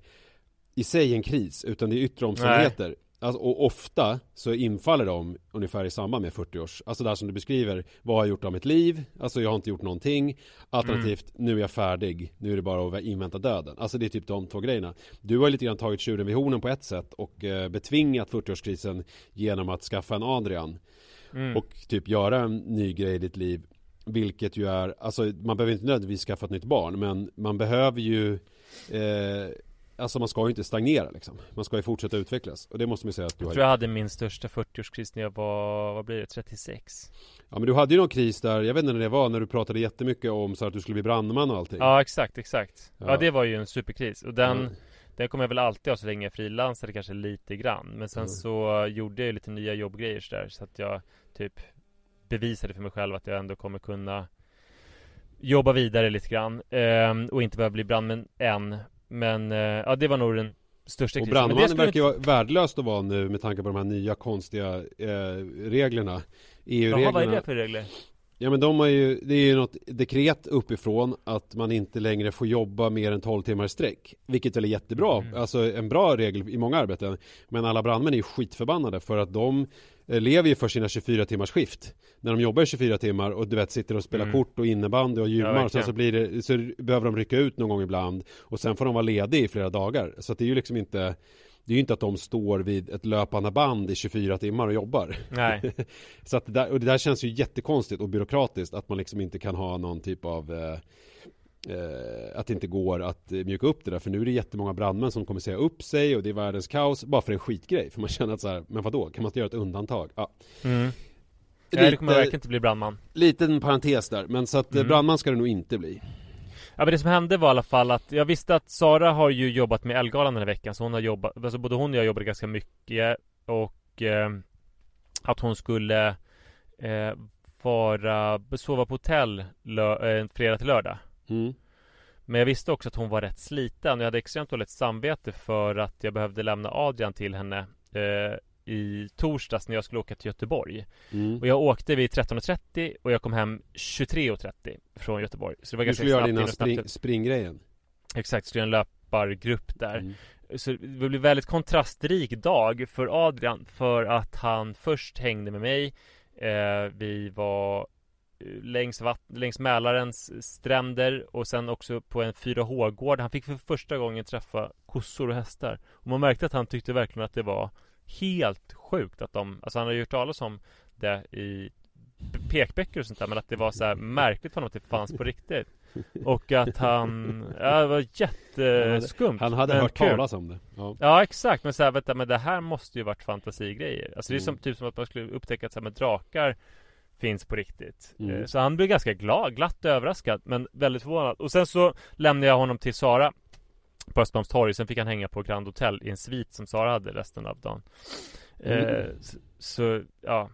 I sig en kris utan det är yttre omständigheter alltså, Och ofta så infaller de ungefär i samband med 40 års Alltså där som du beskriver Vad har jag gjort av mitt liv? Alltså jag har inte gjort någonting. Alternativt nu är jag färdig. Nu är det bara att invänta döden. Alltså det är typ de två grejerna. Du har lite grann tagit tjuren vid hornen på ett sätt Och eh, betvingat 40-årskrisen Genom att skaffa en Adrian. Mm. och typ göra en ny grej i ditt liv Vilket ju är, alltså man behöver inte nödvändigtvis skaffa ett nytt barn Men man behöver ju eh, Alltså man ska ju inte stagnera liksom. Man ska ju fortsätta utvecklas. Och det måste man ju säga att du Jag har tror jag hade min största 40-årskris när jag var, vad blir det, 36? Ja men du hade ju någon kris där, jag vet inte när det var När du pratade jättemycket om så att du skulle bli brandman och allting. Ja exakt, exakt. Ja, Ja. det var ju en superkris. Och den Mm. Den kommer jag väl alltid ha så länge jag frilansade kanske lite grann. Men sen Mm. så gjorde jag ju lite nya jobbgrejer så där Så att jag typ Bevisade för mig själv att jag ändå kommer kunna Jobba vidare lite grann. Ehm, Och inte behöva bli brandman än Men eh, ja det var nog den största Och krisen det brandmannen skulle verkar ju vara värdelöst att vara nu med tanke på de här nya konstiga eh, reglerna EU-reglerna Jaha, vad är det för regler? Ja men de har ju, det är ju något dekret uppifrån att man inte längre får jobba mer än 12 timmar i sträck. Vilket väl är jättebra, Mm. alltså en bra regel i många arbeten. Men alla brandmän är ju skitförbannade för att de lever ju för sina 24 timmars skift. När de jobbar i 24 timmar och du vet sitter och spelar Mm. kort och innebandy och gymmar Ja, sen så blir det, så behöver de rycka ut någon gång ibland. Och sen får de vara lediga i flera dagar. Så det är ju liksom inte det är ju inte att de står vid ett löpande band i 24 timmar och jobbar. Nej. Så att det där, och det där känns ju jättekonstigt och byråkratiskt att man liksom inte kan ha någon typ av eh, eh, att det inte går att eh, mjuka upp det där för nu är det jättemånga brandmän som kommer säga upp sig och det är världens kaos bara för en skitgrej för man känner att så här, men vadå, kan man inte göra ett undantag? Ja. Mm. Nej, det kommer verkligen inte bli brandman. Liten parentes där, men så att eh, Mm. brandman ska det nog inte bli. Ja men det som hände var i alla fall att jag visste att Sara har ju jobbat med Elgalan den här veckan så hon har jobbat, alltså både hon och jag jobbade ganska mycket och eh, att hon skulle eh, vara, sova på hotell lö, eh, fredag till lördag. Mm. Men jag visste också att hon var rätt sliten och jag hade extremt dåligt samvete för att jag behövde lämna Adrian till henne eh, i torsdags när jag skulle åka till Göteborg. Mm. Och jag åkte vid 13.30 och jag kom hem 23.30 från Göteborg. Så det var Du ganska skulle göra dina spring, springgrejen. Exakt, skulle göra en löpargrupp där. Mm. Så det blev väldigt kontrastrik dag för Adrian för att han först hängde med mig. Eh, vi var längs, vatt- längs Mälarens stränder och sen också på en 4H-gård. Han fick för första gången träffa kossor och hästar. Och man märkte att han tyckte verkligen att det var helt sjukt att de, alltså han hade ju hört talas om det i pekböcker och sånt där men att det var så här märkligt för honom att det fanns på riktigt. Och att han, ja det var jätteskumt. Han hade men hört kul. talas om det. Ja. Ja exakt, men så här, vänta, men det här måste ju varit fantasigrejer Alltså det är som, Mm. typ som att man skulle upptäcka att så här, med drakar finns på riktigt Mm. Eh, Så han blev ganska glad, glatt överraskad men väldigt förvånad Och sen så lämnade jag honom till Sara På Östermalmstorg, sen fick han hänga på Grand Hotel i en svit som Sara hade resten av dagen Mm. eh, så, så, ja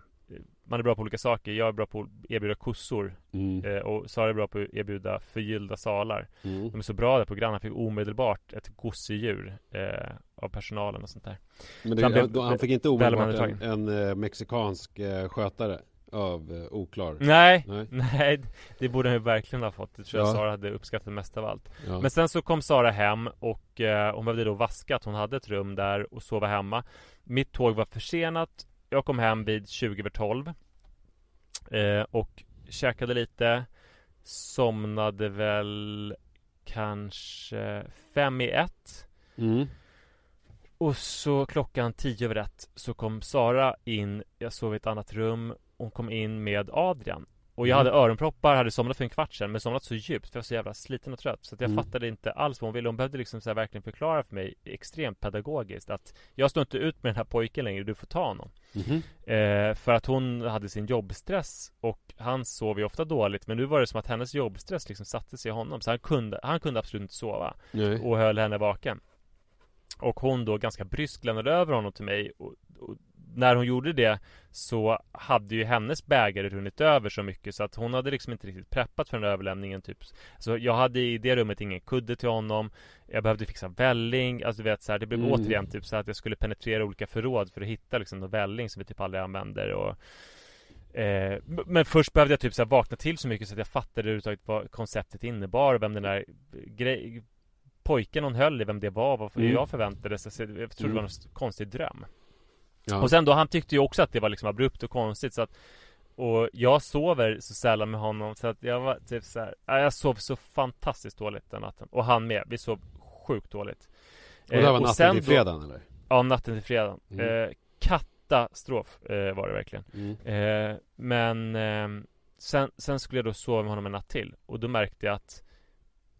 Man är bra på olika saker, jag är bra på att erbjuda kossor Mm. eh, Och Sara är bra på att erbjuda förgyllda salar Mm. de är så bra där på Grand, han fick omedelbart ett gosedjur eh, av personalen och sånt där. Men Så han det, blev han fick inte omedelbart en, en eh, mexikansk eh, skötare av eh, oklar. Nej, Nej. nej, det borde han ju verkligen ha fått. Det tror jag Ja. Sara hade uppskattat mest av allt. Ja. Men sen så kom Sara hem och eh, hon behövde då vaska att hon hade ett rum där och sova hemma. Mitt tåg var försenat. Jag kom hem vid 20 över 12. Eh, och käkade lite. Somnade väl kanske fem i ett. Mm. Och så klockan tio över ett så kom Sara in, jag sov i ett annat rum Hon kom in med Adrian Och jag Mm. hade öronproppar, hade somnat för en kvart sedan Men somnat så djupt för jag var så jävla sliten och trött Så att jag Mm. fattade inte alls vad hon ville Hon behövde liksom så verkligen förklara för mig Extremt pedagogiskt att Jag står inte ut med den här pojken längre, du får ta honom Mhm. eh, För att hon hade sin jobbstress Och han sov ju ofta dåligt Men nu var det som att hennes jobbstress liksom satte sig i honom Så han kunde, han kunde absolut inte sova Nej. och höll henne vaken. Och hon då ganska bryskt lämnade över honom till mig och, och när hon gjorde det så hade ju hennes bägare runnit över så mycket så att hon hade liksom inte riktigt preppat för den där överlämningen typ. Så jag hade i det rummet ingen kudde till honom. Jag behövde fixa välling, alltså du vet så här, det blev Mm. återigen typ så att jag skulle penetrera olika förråd för att hitta liksom någon välling som vi typ aldrig använder och Eh, men först behövde jag typ så här vakna till så mycket så att jag fattade överhuvudtaget vad konceptet innebar och vem den där grej, pojken hon höll i, vem det var, vad Mm. jag förväntade sig. Så Jag trodde det Mm. var en konstig dröm. Ja. Och sen då, han tyckte ju också att det var liksom abrupt och konstigt så att Och jag sover så sällan med honom så att jag var typ så här, ja, Jag sov så fantastiskt dåligt den natten Och han med, vi sov sjukt dåligt och det här var Eh, natten till då- fredagen eller? Ja, natten till fredagen Mm. eh, Katastrof eh, var det verkligen Mm. Eh, men eh, sen, sen skulle jag då sova med honom en natt till Och då märkte jag att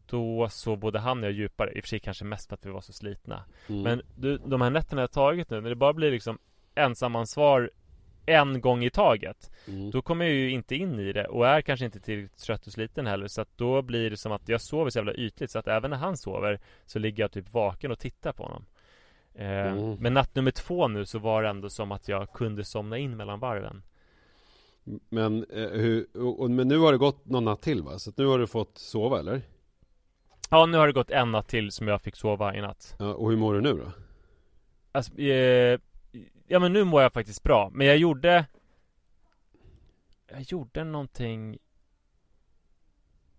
Då sov både han och jag djupare I och för sig kanske mest för att vi var så slitna Mm. Men du, de här nätterna jag tagit nu När det bara blir liksom Ensamansvar En gång i taget Mm. Då kommer jag ju inte in i det Och är kanske inte tillräckligt trött och sliten heller Så att då blir det som att jag sover så jävla ytligt Så att även när han sover Så ligger jag typ vaken och tittar på honom eh, Mm. Men natt nummer två nu så var det ändå som att jag kunde somna in mellan varven Men, eh, hur, och, men nu har det gått någon natt till va? Så att nu har du fått sova eller? Ja, nu har det gått en natt till som jag fick sova i natt Ja, och hur mår du nu då? Alltså, eh, ja men nu mår jag faktiskt bra Men jag gjorde Jag gjorde någonting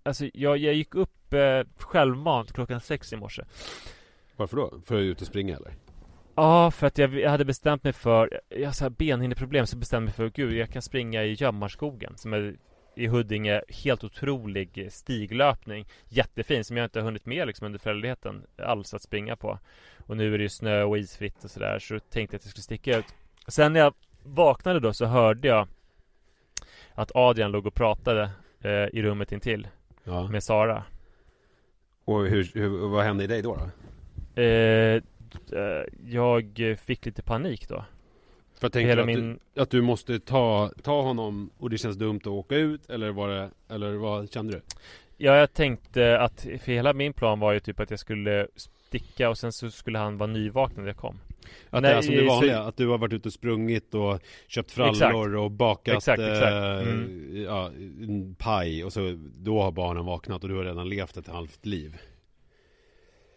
Alltså jag, jag gick upp eh, självmant klockan sex i morse Varför då? För att ut och springa eller? Ja, för att jag, jag hade bestämt mig för Jag har benhinneproblem så bestämde jag mig för Gud, jag kan springa i Gömmarskogen Som är i Huddinge Helt otrolig stiglöpning Jättefin som jag inte har hunnit med liksom under föräldraledigheten Alls att springa på Och nu är det ju snö och isfritt och sådär Så tänkte jag att jag skulle sticka ut Sen när jag vaknade då så hörde jag Att Adrian låg och pratade eh, I rummet intill Ja. Med Sara Och hur, hur, vad hände i dig då? då? eh, eh, Jag fick lite panik då För jag tänkte Hela att, min- du, att du måste ta, ta honom och det känns dumt att åka ut eller var det, eller vad kände du? Ja, jag tänkte att för hela min plan var ju typ att jag skulle sticka och sen så skulle han vara nyvaken när jag kom. Att Nej, det är som det så- vanliga, att du har varit ute och sprungit och köpt frallor Exakt. och bakat Exakt, exakt. eh, Mm. ja, paj och så då har barnen vaknat och du har redan levt ett halvt liv.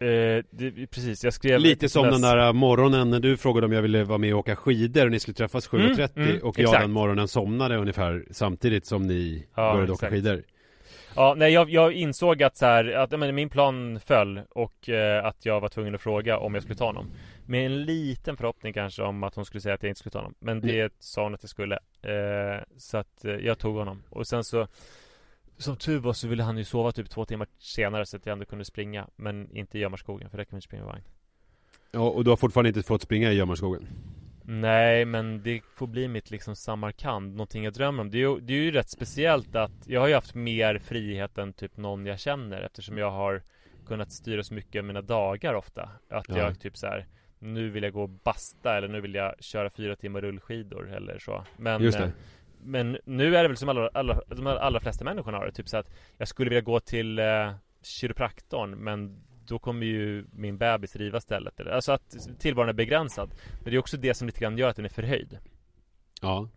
Eh, det, precis, jag skrev Lite som den där morgonen när du frågade om jag ville vara med och åka skidor och ni skulle träffas 7.30 Mm, mm, och jag exakt. den morgonen somnade ungefär samtidigt som ni Ja, började åka exakt. skidor. Ja, nej jag, jag insåg att så här, att men min plan föll och eh, att jag var tvungen att fråga om jag skulle ta honom. Med en liten förhoppning kanske om att hon skulle säga att jag inte skulle ta honom. Men det sa hon att jag skulle. Eh, så att eh, jag tog honom. Och sen så som tur var så ville han ju sova typ två timmar senare så att jag ändå kunde springa. Men inte i Gömmarskogen för där kan man inte springa vagn. Ja, och du har fortfarande inte fått springa i Gömmarskogen? Nej, men det får bli mitt liksom Samarkand, någonting jag drömmer om. Det är, ju, det är ju rätt speciellt att jag har ju haft mer frihet än typ någon jag känner eftersom jag har kunnat styra så mycket av mina dagar ofta. Att Ja. jag typ så här nu vill jag gå och basta eller nu vill jag köra fyra timmar rullskidor eller så. Men, Just det. Men nu är det väl som alla, alla, de allra flesta människorna har det. Typ så att jag skulle vilja gå till eh, kiropraktorn men då kommer ju min bebis riva stället. Alltså att tillvaron är begränsad. Men det är också det som lite grann gör att den är förhöjd. Ja.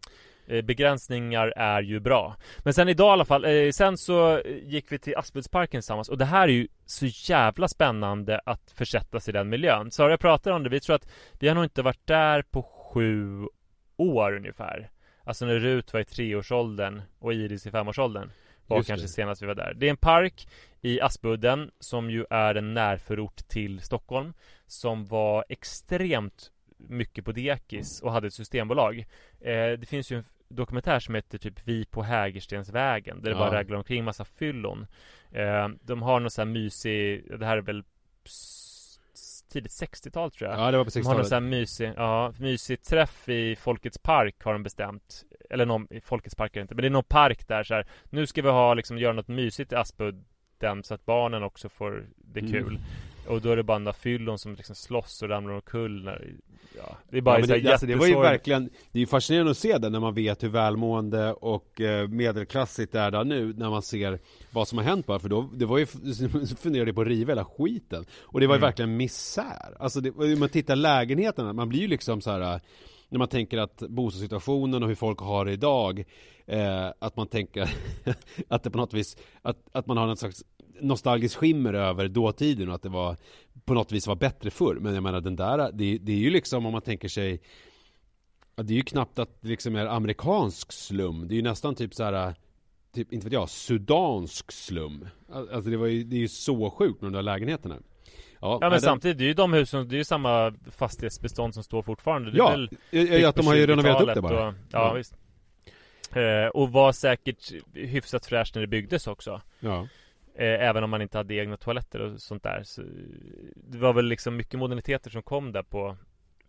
Eh, Begränsningar är ju bra. Men sen idag i alla fall, eh, sen så gick vi till Aspuddsparken tillsammans och det här är ju så jävla spännande att försätta sig i den miljön. Sara jag pratar om det, vi tror att vi har nog inte varit där på sju år ungefär. Alltså när Rut var i treårsåldern och Iris i femårsåldern var Just kanske det. senast vi var där. Det är en park i Aspudden som ju är en närförort till Stockholm som var extremt mycket på dekis och hade ett systembolag. Eh, det finns ju en dokumentär som heter typ Vi på Hägerstensvägen där det Ja. bara reglar omkring massa fyllon. Eh, de har någon sån här mysig, det här är väl tidigt 60-tal tror jag. Ja, det var på De har någon 60-talet. sån här mysig, ja, mysig träff i Folkets Park har de bestämt. Eller någon, i Folkets Park är det inte, men det är någon park där så här. Nu ska vi ha liksom, göra något mysigt i Aspudden så att barnen också får det Mm. Och då är det bara några fyllon som liksom slåss och ramlar omkull när, ja, det är bara Ja, så det, alltså, det var ju verkligen Det är ju fascinerande att se det när man vet hur välmående och eh, medelklassigt det är där nu När man ser vad som har hänt bara för då Det var ju, funderade på att riva hela skiten. Och det var ju Mm. verkligen misär. Alltså det, om man tittar lägenheterna, man blir ju liksom så här eh, När man tänker att bostadssituationen och hur folk har det idag eh, Att man tänker att det på något vis att, att man har en slags nostalgisk skimmer över dåtiden och att det var på något vis var bättre förr. Men jag menar den där, det, det är ju liksom om man tänker sig ja, Det är ju knappt att det liksom är amerikansk slum. Det är ju nästan typ så här Typ, inte vet jag, sudansk slum. Alltså det var ju, det är ju så sjukt med de där lägenheterna. Ja men den- samtidigt, det är ju de husen, det är ju samma fastighetsbestånd som står fortfarande Det Ja, väl ja, ja, att de har ju renoverat upp det 20-talet bara. och, ja, Ja. visst eh, Och var säkert hyfsat fräscht när det byggdes också Ja. Eh, Även om man inte hade egna toaletter och sånt där så, Det var väl liksom mycket moderniteter som kom där på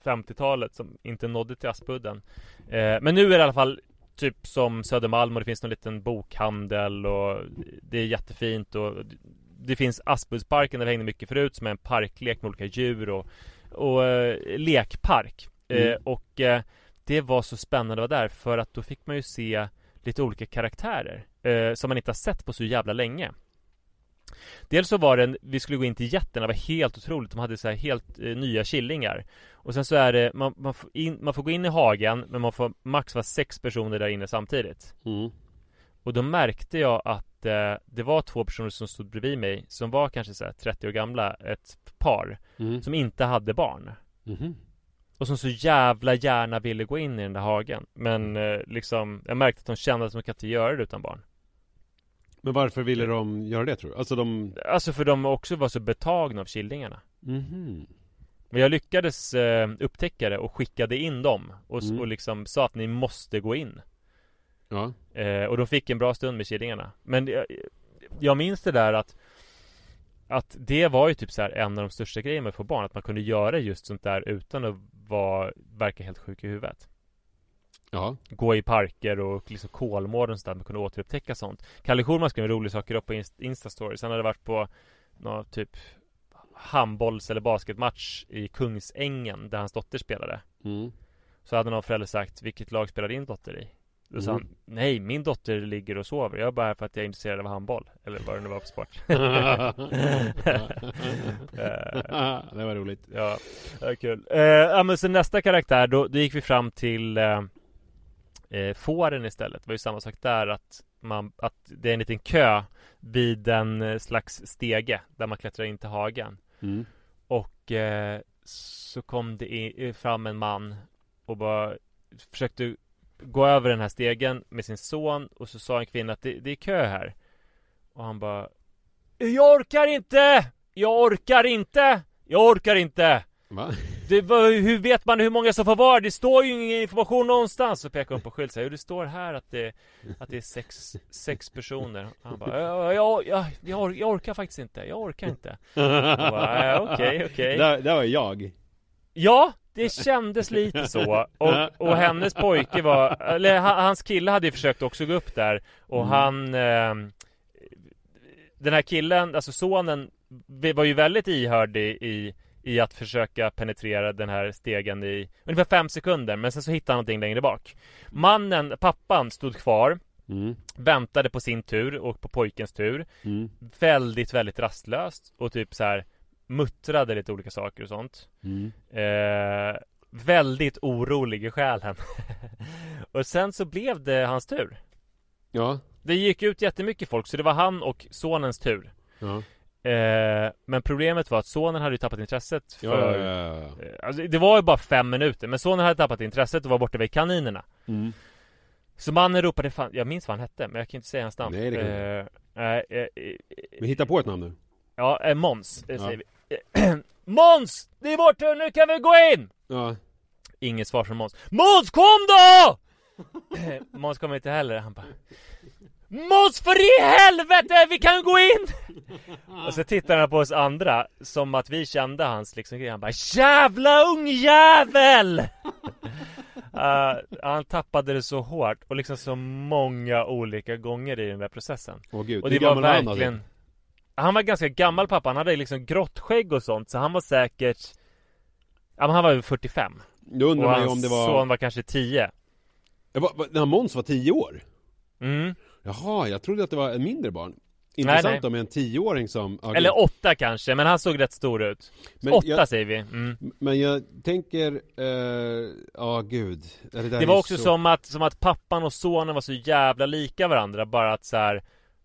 50-talet som inte nådde till Aspudden eh, Men nu är det i alla fall Typ som Södermalm och det finns någon liten bokhandel och Det är jättefint och Det finns Aspuddsparken där vi hängde mycket förut som är en parklek med olika djur och, och eh, lekpark Mm. Och det var så spännande att vara där för att då fick man ju se lite olika karaktärer eh, som man inte har sett på så jävla länge. Dels så var det en, vi skulle gå in till jätten, det var helt otroligt. De hade så här helt eh, nya killingar. Och sen så är det, man, man, får in, man får gå in i hagen men man får max vara sex personer där inne samtidigt. Mm. Och då märkte jag att eh, det var två personer som stod bredvid mig som var kanske så här 30 år gamla, ett par Mm. som inte hade barn. Mhm. Och som så jävla gärna ville gå in i den där hagen Men eh, liksom Jag märkte att de kände att de kan inte göra det utan barn Men varför ville de göra det tror du? Alltså de... Alltså för de också var så betagna av killingarna Mhm. Men jag lyckades eh, upptäcka det och skickade in dem och, Mm. och liksom sa att ni måste gå in Ja. eh, Och de fick en bra stund med killingarna Men jag, jag minns det där att Att det var ju typ så här en av de största grejerna med att få barn Att man kunde göra just sånt där utan att vara, verka helt sjuk i huvudet Ja. Gå i parker och liksom Kolmården och sånt där, man kunde återupptäcka sånt Kalle Schulman skrev en rolig saker upp på Inst- Instastories Han hade varit på någon typ handbolls eller basketmatch i Kungsängen där hans dotter spelade Mm. Så hade någon förälder sagt Vilket lag spelar din dotter i? Då sa Mm. han Nej, min dotter ligger och sover Jag är bara här för att jag är intresserad av handboll Eller vad det nu var för sport det var roligt. Ja, det var kul. Eh, ja, men så nästa karaktär, då, då gick vi fram till eh, eh, fåren istället. Det var ju samma sak där att, man, att det är en liten kö vid en eh, slags stege där man klättrar in till hagen. Mm. Och eh, så kom det i, fram en man och bara försökte gå över den här stegen med sin son och så sa en kvinna att det, det är kö här. Och han bara Jag orkar inte! Jag orkar inte! Jag orkar inte! Va? Det, hur vet man hur många som får vara? Det står ju ingen information någonstans Så pekar hon på skylt Jo det står här att det, att det är sex, sex personer Han bara jag, jag, jag, or- jag orkar faktiskt inte Jag orkar inte Jag bara, "Äh, Okej, okej Där, där var jag. Ja, det kändes lite så och, och hennes pojke var Eller ha- hans kille hade ju försökt också gå upp där Och Mm. han eh, Den här killen, alltså sonen Var ju väldigt ihörd i, i i att försöka penetrera den här stegen i ungefär fem sekunder Men sen så hittade han någonting längre bak Mannen, pappan, stod kvar Mm. Väntade på sin tur och på pojkens tur Mm. Väldigt, väldigt rastlöst och typ så här Muttrade lite olika saker och sånt Mm. Eh, väldigt orolig i själen Och sen så blev det hans tur Ja. Det gick ut jättemycket folk så det var han och sonens tur Ja. Eh, Men problemet var att sonen hade ju tappat intresset för Ja, ja, ja, ja. Eh, Alltså, det var ju bara fem minuter men sonen hade tappat intresset och var borta vid kaninerna Mm. Så mannen ropade fan, jag minns vad han hette men jag kan inte säga hans namn Nej, det kan eh, eh, eh, Men hitta på ett namn nu. Ja, eh, Måns eh, säger vi Måns! Det är tur, nu kan vi gå in! Ja. Inget svar från Måns Måns kom då! Måns kom inte heller, han bara Måns för i helvete, vi kan gå in! Och så tittar han på oss andra Som att vi kände hans liksom grej Han bara Jävla ungjävel! uh, han tappade det så hårt och liksom så många olika gånger i den där processen Åh gud. Och det var han verkligen typ? Han var ganska gammal pappa, han hade liksom grått skägg och sånt Så han var säkert Ja men han var över 45 Då undrar Och man ju om det var... son var kanske 10 Ja, va- va- När Måns var tio år? Mm Jaha, jag trodde att det var en mindre barn. Intressant nej. då med en tioåring som... ja, Eller gud. åtta kanske, men han såg rätt stor ut Men Åtta jag- säger vi mm. Men jag tänker, eh, ja gud. Ja, där Det är var också så... som, att, som att pappan och sonen var så jävla lika varandra Bara att så här.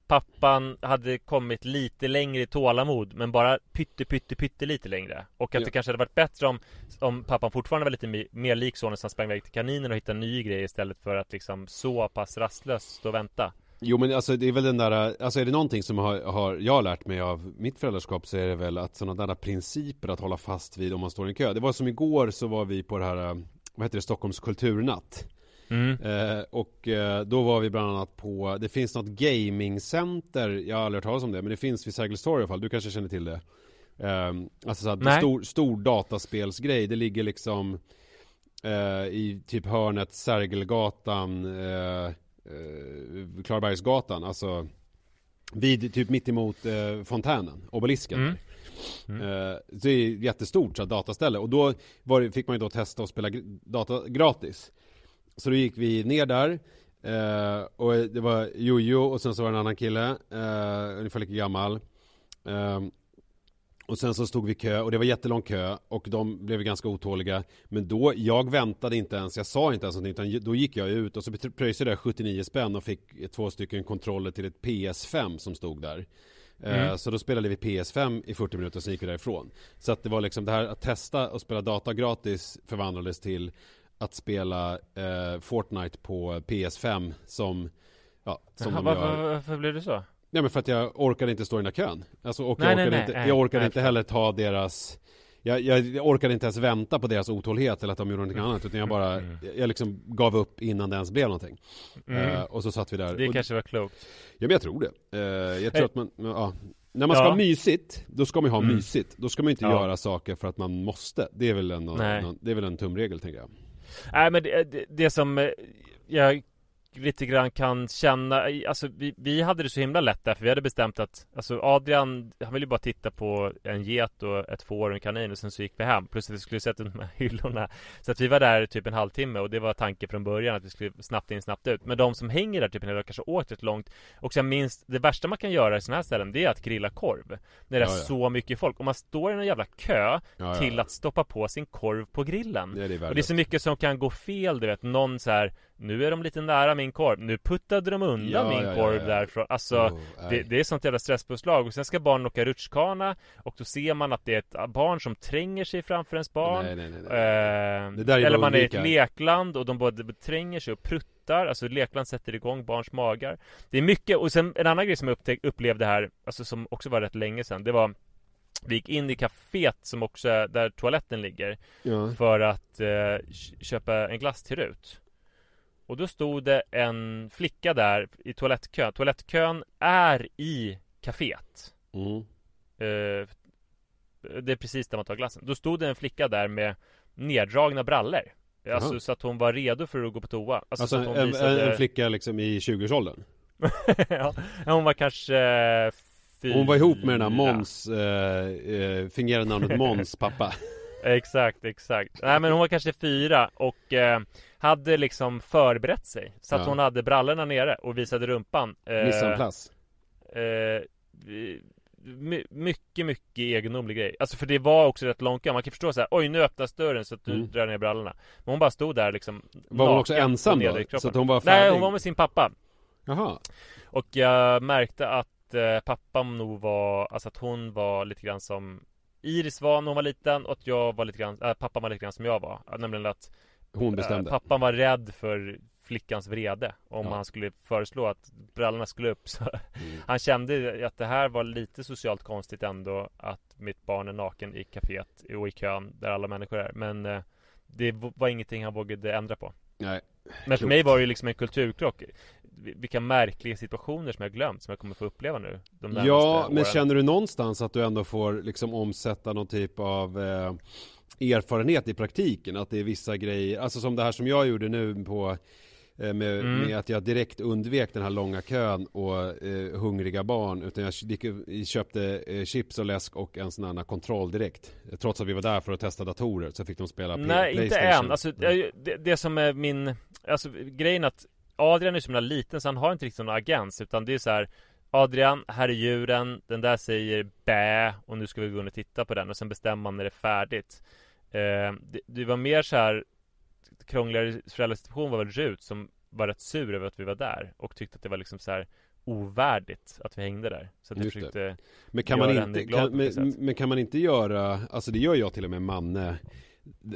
Pappan hade kommit lite längre i tålamod Men bara pytte pytte pytte lite längre Och att Ja. det kanske hade varit bättre om Om pappan fortfarande var lite mer lik sonen som sprang iväg till kaninen och hittade en ny grej Istället för att liksom så pass rastlöst stå och vänta Jo men alltså det är väl den där, alltså är det någonting som har, har jag har lärt mig av mitt föräldraskap så är det väl att sådana där principer att hålla fast vid om man står i en kö. Det var som igår så var vi på det här, eh, vad heter det, Stockholms kulturnatt. mm. Eh, och eh, då var vi bland annat på, det finns något gamingcenter, jag har aldrig hört talas om det, men det finns vid Sergels torg i alla fall, du kanske känner till det? Eh, alltså så att Nej. stor, stor dataspelsgrej, det ligger liksom eh, i typ hörnet Sergelgatan, eh, Klarabergsgatan, alltså vid typ mitt emot eh, fontänen, obelisken. Mm. Eh, det är jättestort så dataställe och då det, fick man ju då testa att spela data gratis. Så då gick vi ner där eh, och det var Jojo och sen så var det en annan kille, eh, ungefär lika gammal. Eh, och sen så stod vi kö och det var jättelång kö och de blev ganska otåliga. Men då, jag väntade inte ens, jag sa inte ens någonting utan då gick jag ut och så pröjsade jag 79 spänn och fick två stycken kontroller till ett PS5 som stod där. Eh, Mm. Så då spelade vi PS5 i 40 minuter och sen gick vi därifrån. Så att det var liksom det här att testa och spela data gratis förvandlades till att spela eh, Fortnite på PS5 som Ja, som Jaha, de varför, gör. varför blev det så? Ja men för att jag orkade inte stå i den där kön. Alltså, och Nej, jag nej, orkade nej, inte, nej, jag orkade nej, inte heller ta deras jag, jag, orkade inte ens vänta på deras otålighet eller att de gjorde någonting annat utan jag bara jag, jag liksom gav upp innan det ens blev någonting. Mm. Eh, och så satt vi där. Det och, kanske var klokt. Ja men jag tror det. Eh, jag tror Eh. att man, ja. När man ska Ja. ha mysigt, då ska man ha Mm. mysigt. Då ska man inte Ja. göra saker för att man måste. Det är väl en, Nej. en, det är väl en tumregel tänker jag. Nej men det, det, det som jag lite grann kan känna, alltså vi, vi hade det så himla lätt där för vi hade bestämt att Alltså Adrian, han ville ju bara titta på en get och ett får och en kanin och sen så gick vi hem. Plus att vi skulle sätta ut de här hyllorna. Så att vi var där typ en halvtimme och det var tanken från början att vi skulle snabbt in snabbt ut. Men de som hänger där typ en hel dag kanske åkt rätt långt. Och sen minst, det värsta man kan göra i sådana här ställen det är att grilla korv. När det är Ja, ja. så mycket folk. Om man står i en jävla kö ja, till att stoppa på sin korv på grillen. Det och det är så mycket som kan gå fel, du vet, någon så här Nu är de lite nära min korv, nu puttade de undan Ja, min ja, korv ja. därifrån Alltså, Oh, det, det är sånt jävla stresspåslag. Och sen ska barnen åka rutschkana Och då ser man att det är ett barn som tränger sig framför ens barn. Nej, nej, nej. Eh, Eller man är i ett lekland och de både tränger sig och pruttar. Alltså lekland sätter igång barns magar. Det är mycket, och sen en annan grej som jag upptäck, upplevde här Alltså som också var rätt länge sedan Det var Vi gick in i kaféet som också är där toaletten ligger Ja. För att eh, köpa en glass till Rut Och då stod det en flicka där i toalettkön Toalettkön är i kaféet Mm. Eh, Det är precis där man tar glassen Då stod det en flicka där med neddragna brallor Alltså Jaha. så att hon var redo för att gå på toa Alltså, Alltså en, visade... en flicka liksom i 20-årsåldern. ja, hon var kanske eh, fyra Hon var ihop med den här Måns, eh, eh, fingerade namnet Måns pappa. Exakt, exakt Nej men hon var kanske fyra och eh, Hade liksom förberett sig Så att Ja. hon hade brallorna nere och visade rumpan eh, Missade en plats. eh, my, Mycket, mycket egendomlig grej Alltså för det var också rätt långt Man kan förstå så här, oj nu öppnas dörren så att du Mm. drar ner brallorna Men hon bara stod där liksom Var hon också ensam då? Så att hon var Nej färdig? hon var med sin pappa Jaha. Och jag märkte att eh, pappan nog var Alltså att hon var lite grann som Iris var när hon var liten och att jag var lite grann äh, Pappan var lite grann som jag var Nämligen att Hon eh, bestämde. Pappan var rädd för flickans vrede Om Ja. han skulle föreslå att brallorna skulle upp så Mm. Han kände att det här var lite socialt konstigt ändå Att mitt barn är naken i kaféet och i kön där alla människor är Men eh, Det var ingenting han vågade ändra på Nej. Men för Klokt. mig var det ju liksom en kulturkrock Vilka märkliga situationer som jag glömt Som jag kommer få uppleva nu Ja, men åren. känner du någonstans att du ändå får liksom omsätta någon typ av eh, erfarenhet i praktiken? Att det är vissa grejer, alltså som det här som jag gjorde nu på eh, med, Mm. med att jag direkt undvek den här långa kön och eh, hungriga barn Utan jag gick, köpte eh, chips och läsk och en sån här kontroll direkt Trots att vi var där för att testa datorer så fick de spela P- Nej, inte Playstation. än. Alltså, Mm. det, det som är min... Alltså grejen att Adrian är så himla liten så han har inte riktigt någon agens utan det är så här Adrian, här är djuren, den där säger bä och nu ska vi gå in och titta på den och sen bestämmer man när det är färdigt. Eh, det, det var mer så här Krångligare föräldrasituation var väl Rut som var rätt sur över att vi var där och tyckte att det var liksom så här ovärdigt att vi hängde där. Så att jag Just försökte Men kan man göra henne inte, glad kan, men, men kan man inte göra, alltså det gör jag till och med Manne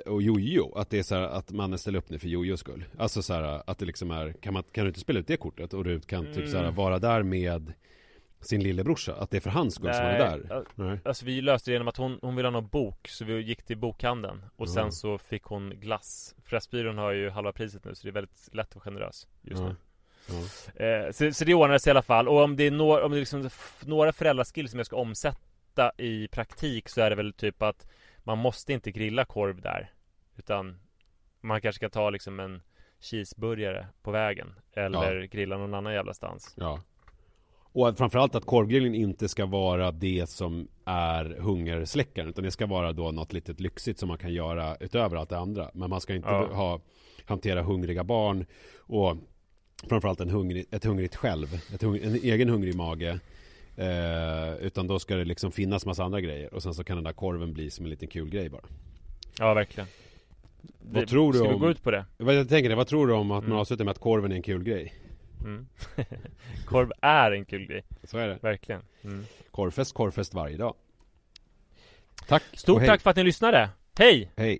och Jojo, att det är så här att Manne ställer upp nu för Jojos skull. Alltså så här att det liksom är, kan, man, kan du inte spela ut det kortet och Rut kan typ så här Mm. vara där med sin lillebrorsa, att det är för hans skull som han är där? Nej. Alltså vi löste det genom att hon, hon ville ha någon bok Så vi gick till bokhandeln Och Ja. sen så fick hon glass Pressbyrån har ju halva priset nu så det är väldigt lätt att vara generös just Ja. nu Ja. eh, så, så det ordnade sig i alla fall Och om det är, några, om det är liksom några föräldraskills som jag ska omsätta i praktik Så är det väl typ att Man måste inte grilla korv där Utan Man kanske kan ta liksom en cheeseburgare på vägen Eller grilla någon annan jävla stans Ja. Och framförallt att korvgrillen inte ska vara det som är hungersläckaren utan det ska vara då något litet lyxigt som man kan göra utöver allt det andra. Men man ska inte Ja. ha, hantera hungriga barn och framförallt en hungrig, ett hungrigt själv, ett hung, en egen hungrig mage. Eh, utan då ska det liksom finnas massa andra grejer och sen så kan den där korven bli som en liten kul grej bara. Ja verkligen Vad Det- tror du Ska vi om- gå ut på det? Vad jag tänker det, vad tror du om att man Mm. avslutar med att korven är en kul grej? Mm. Korv är en kul grej, Så är det. verkligen. Mm. Korvfest, korvfest varje dag. Tack. Stort tack för att ni lyssnade. Hej! Hej.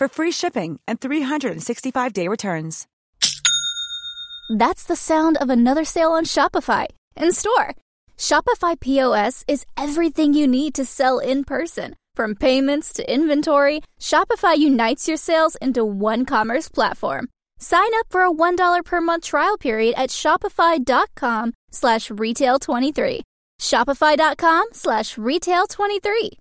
for free shipping and 365-day returns. That's the sound of another sale on Shopify in store. Shopify POS is everything you need to sell in person. From payments to inventory, Shopify unites your sales into one commerce platform. Sign up for a $1 per month trial period at shopify.com slash retail 23. Shopify.com slash retail 23.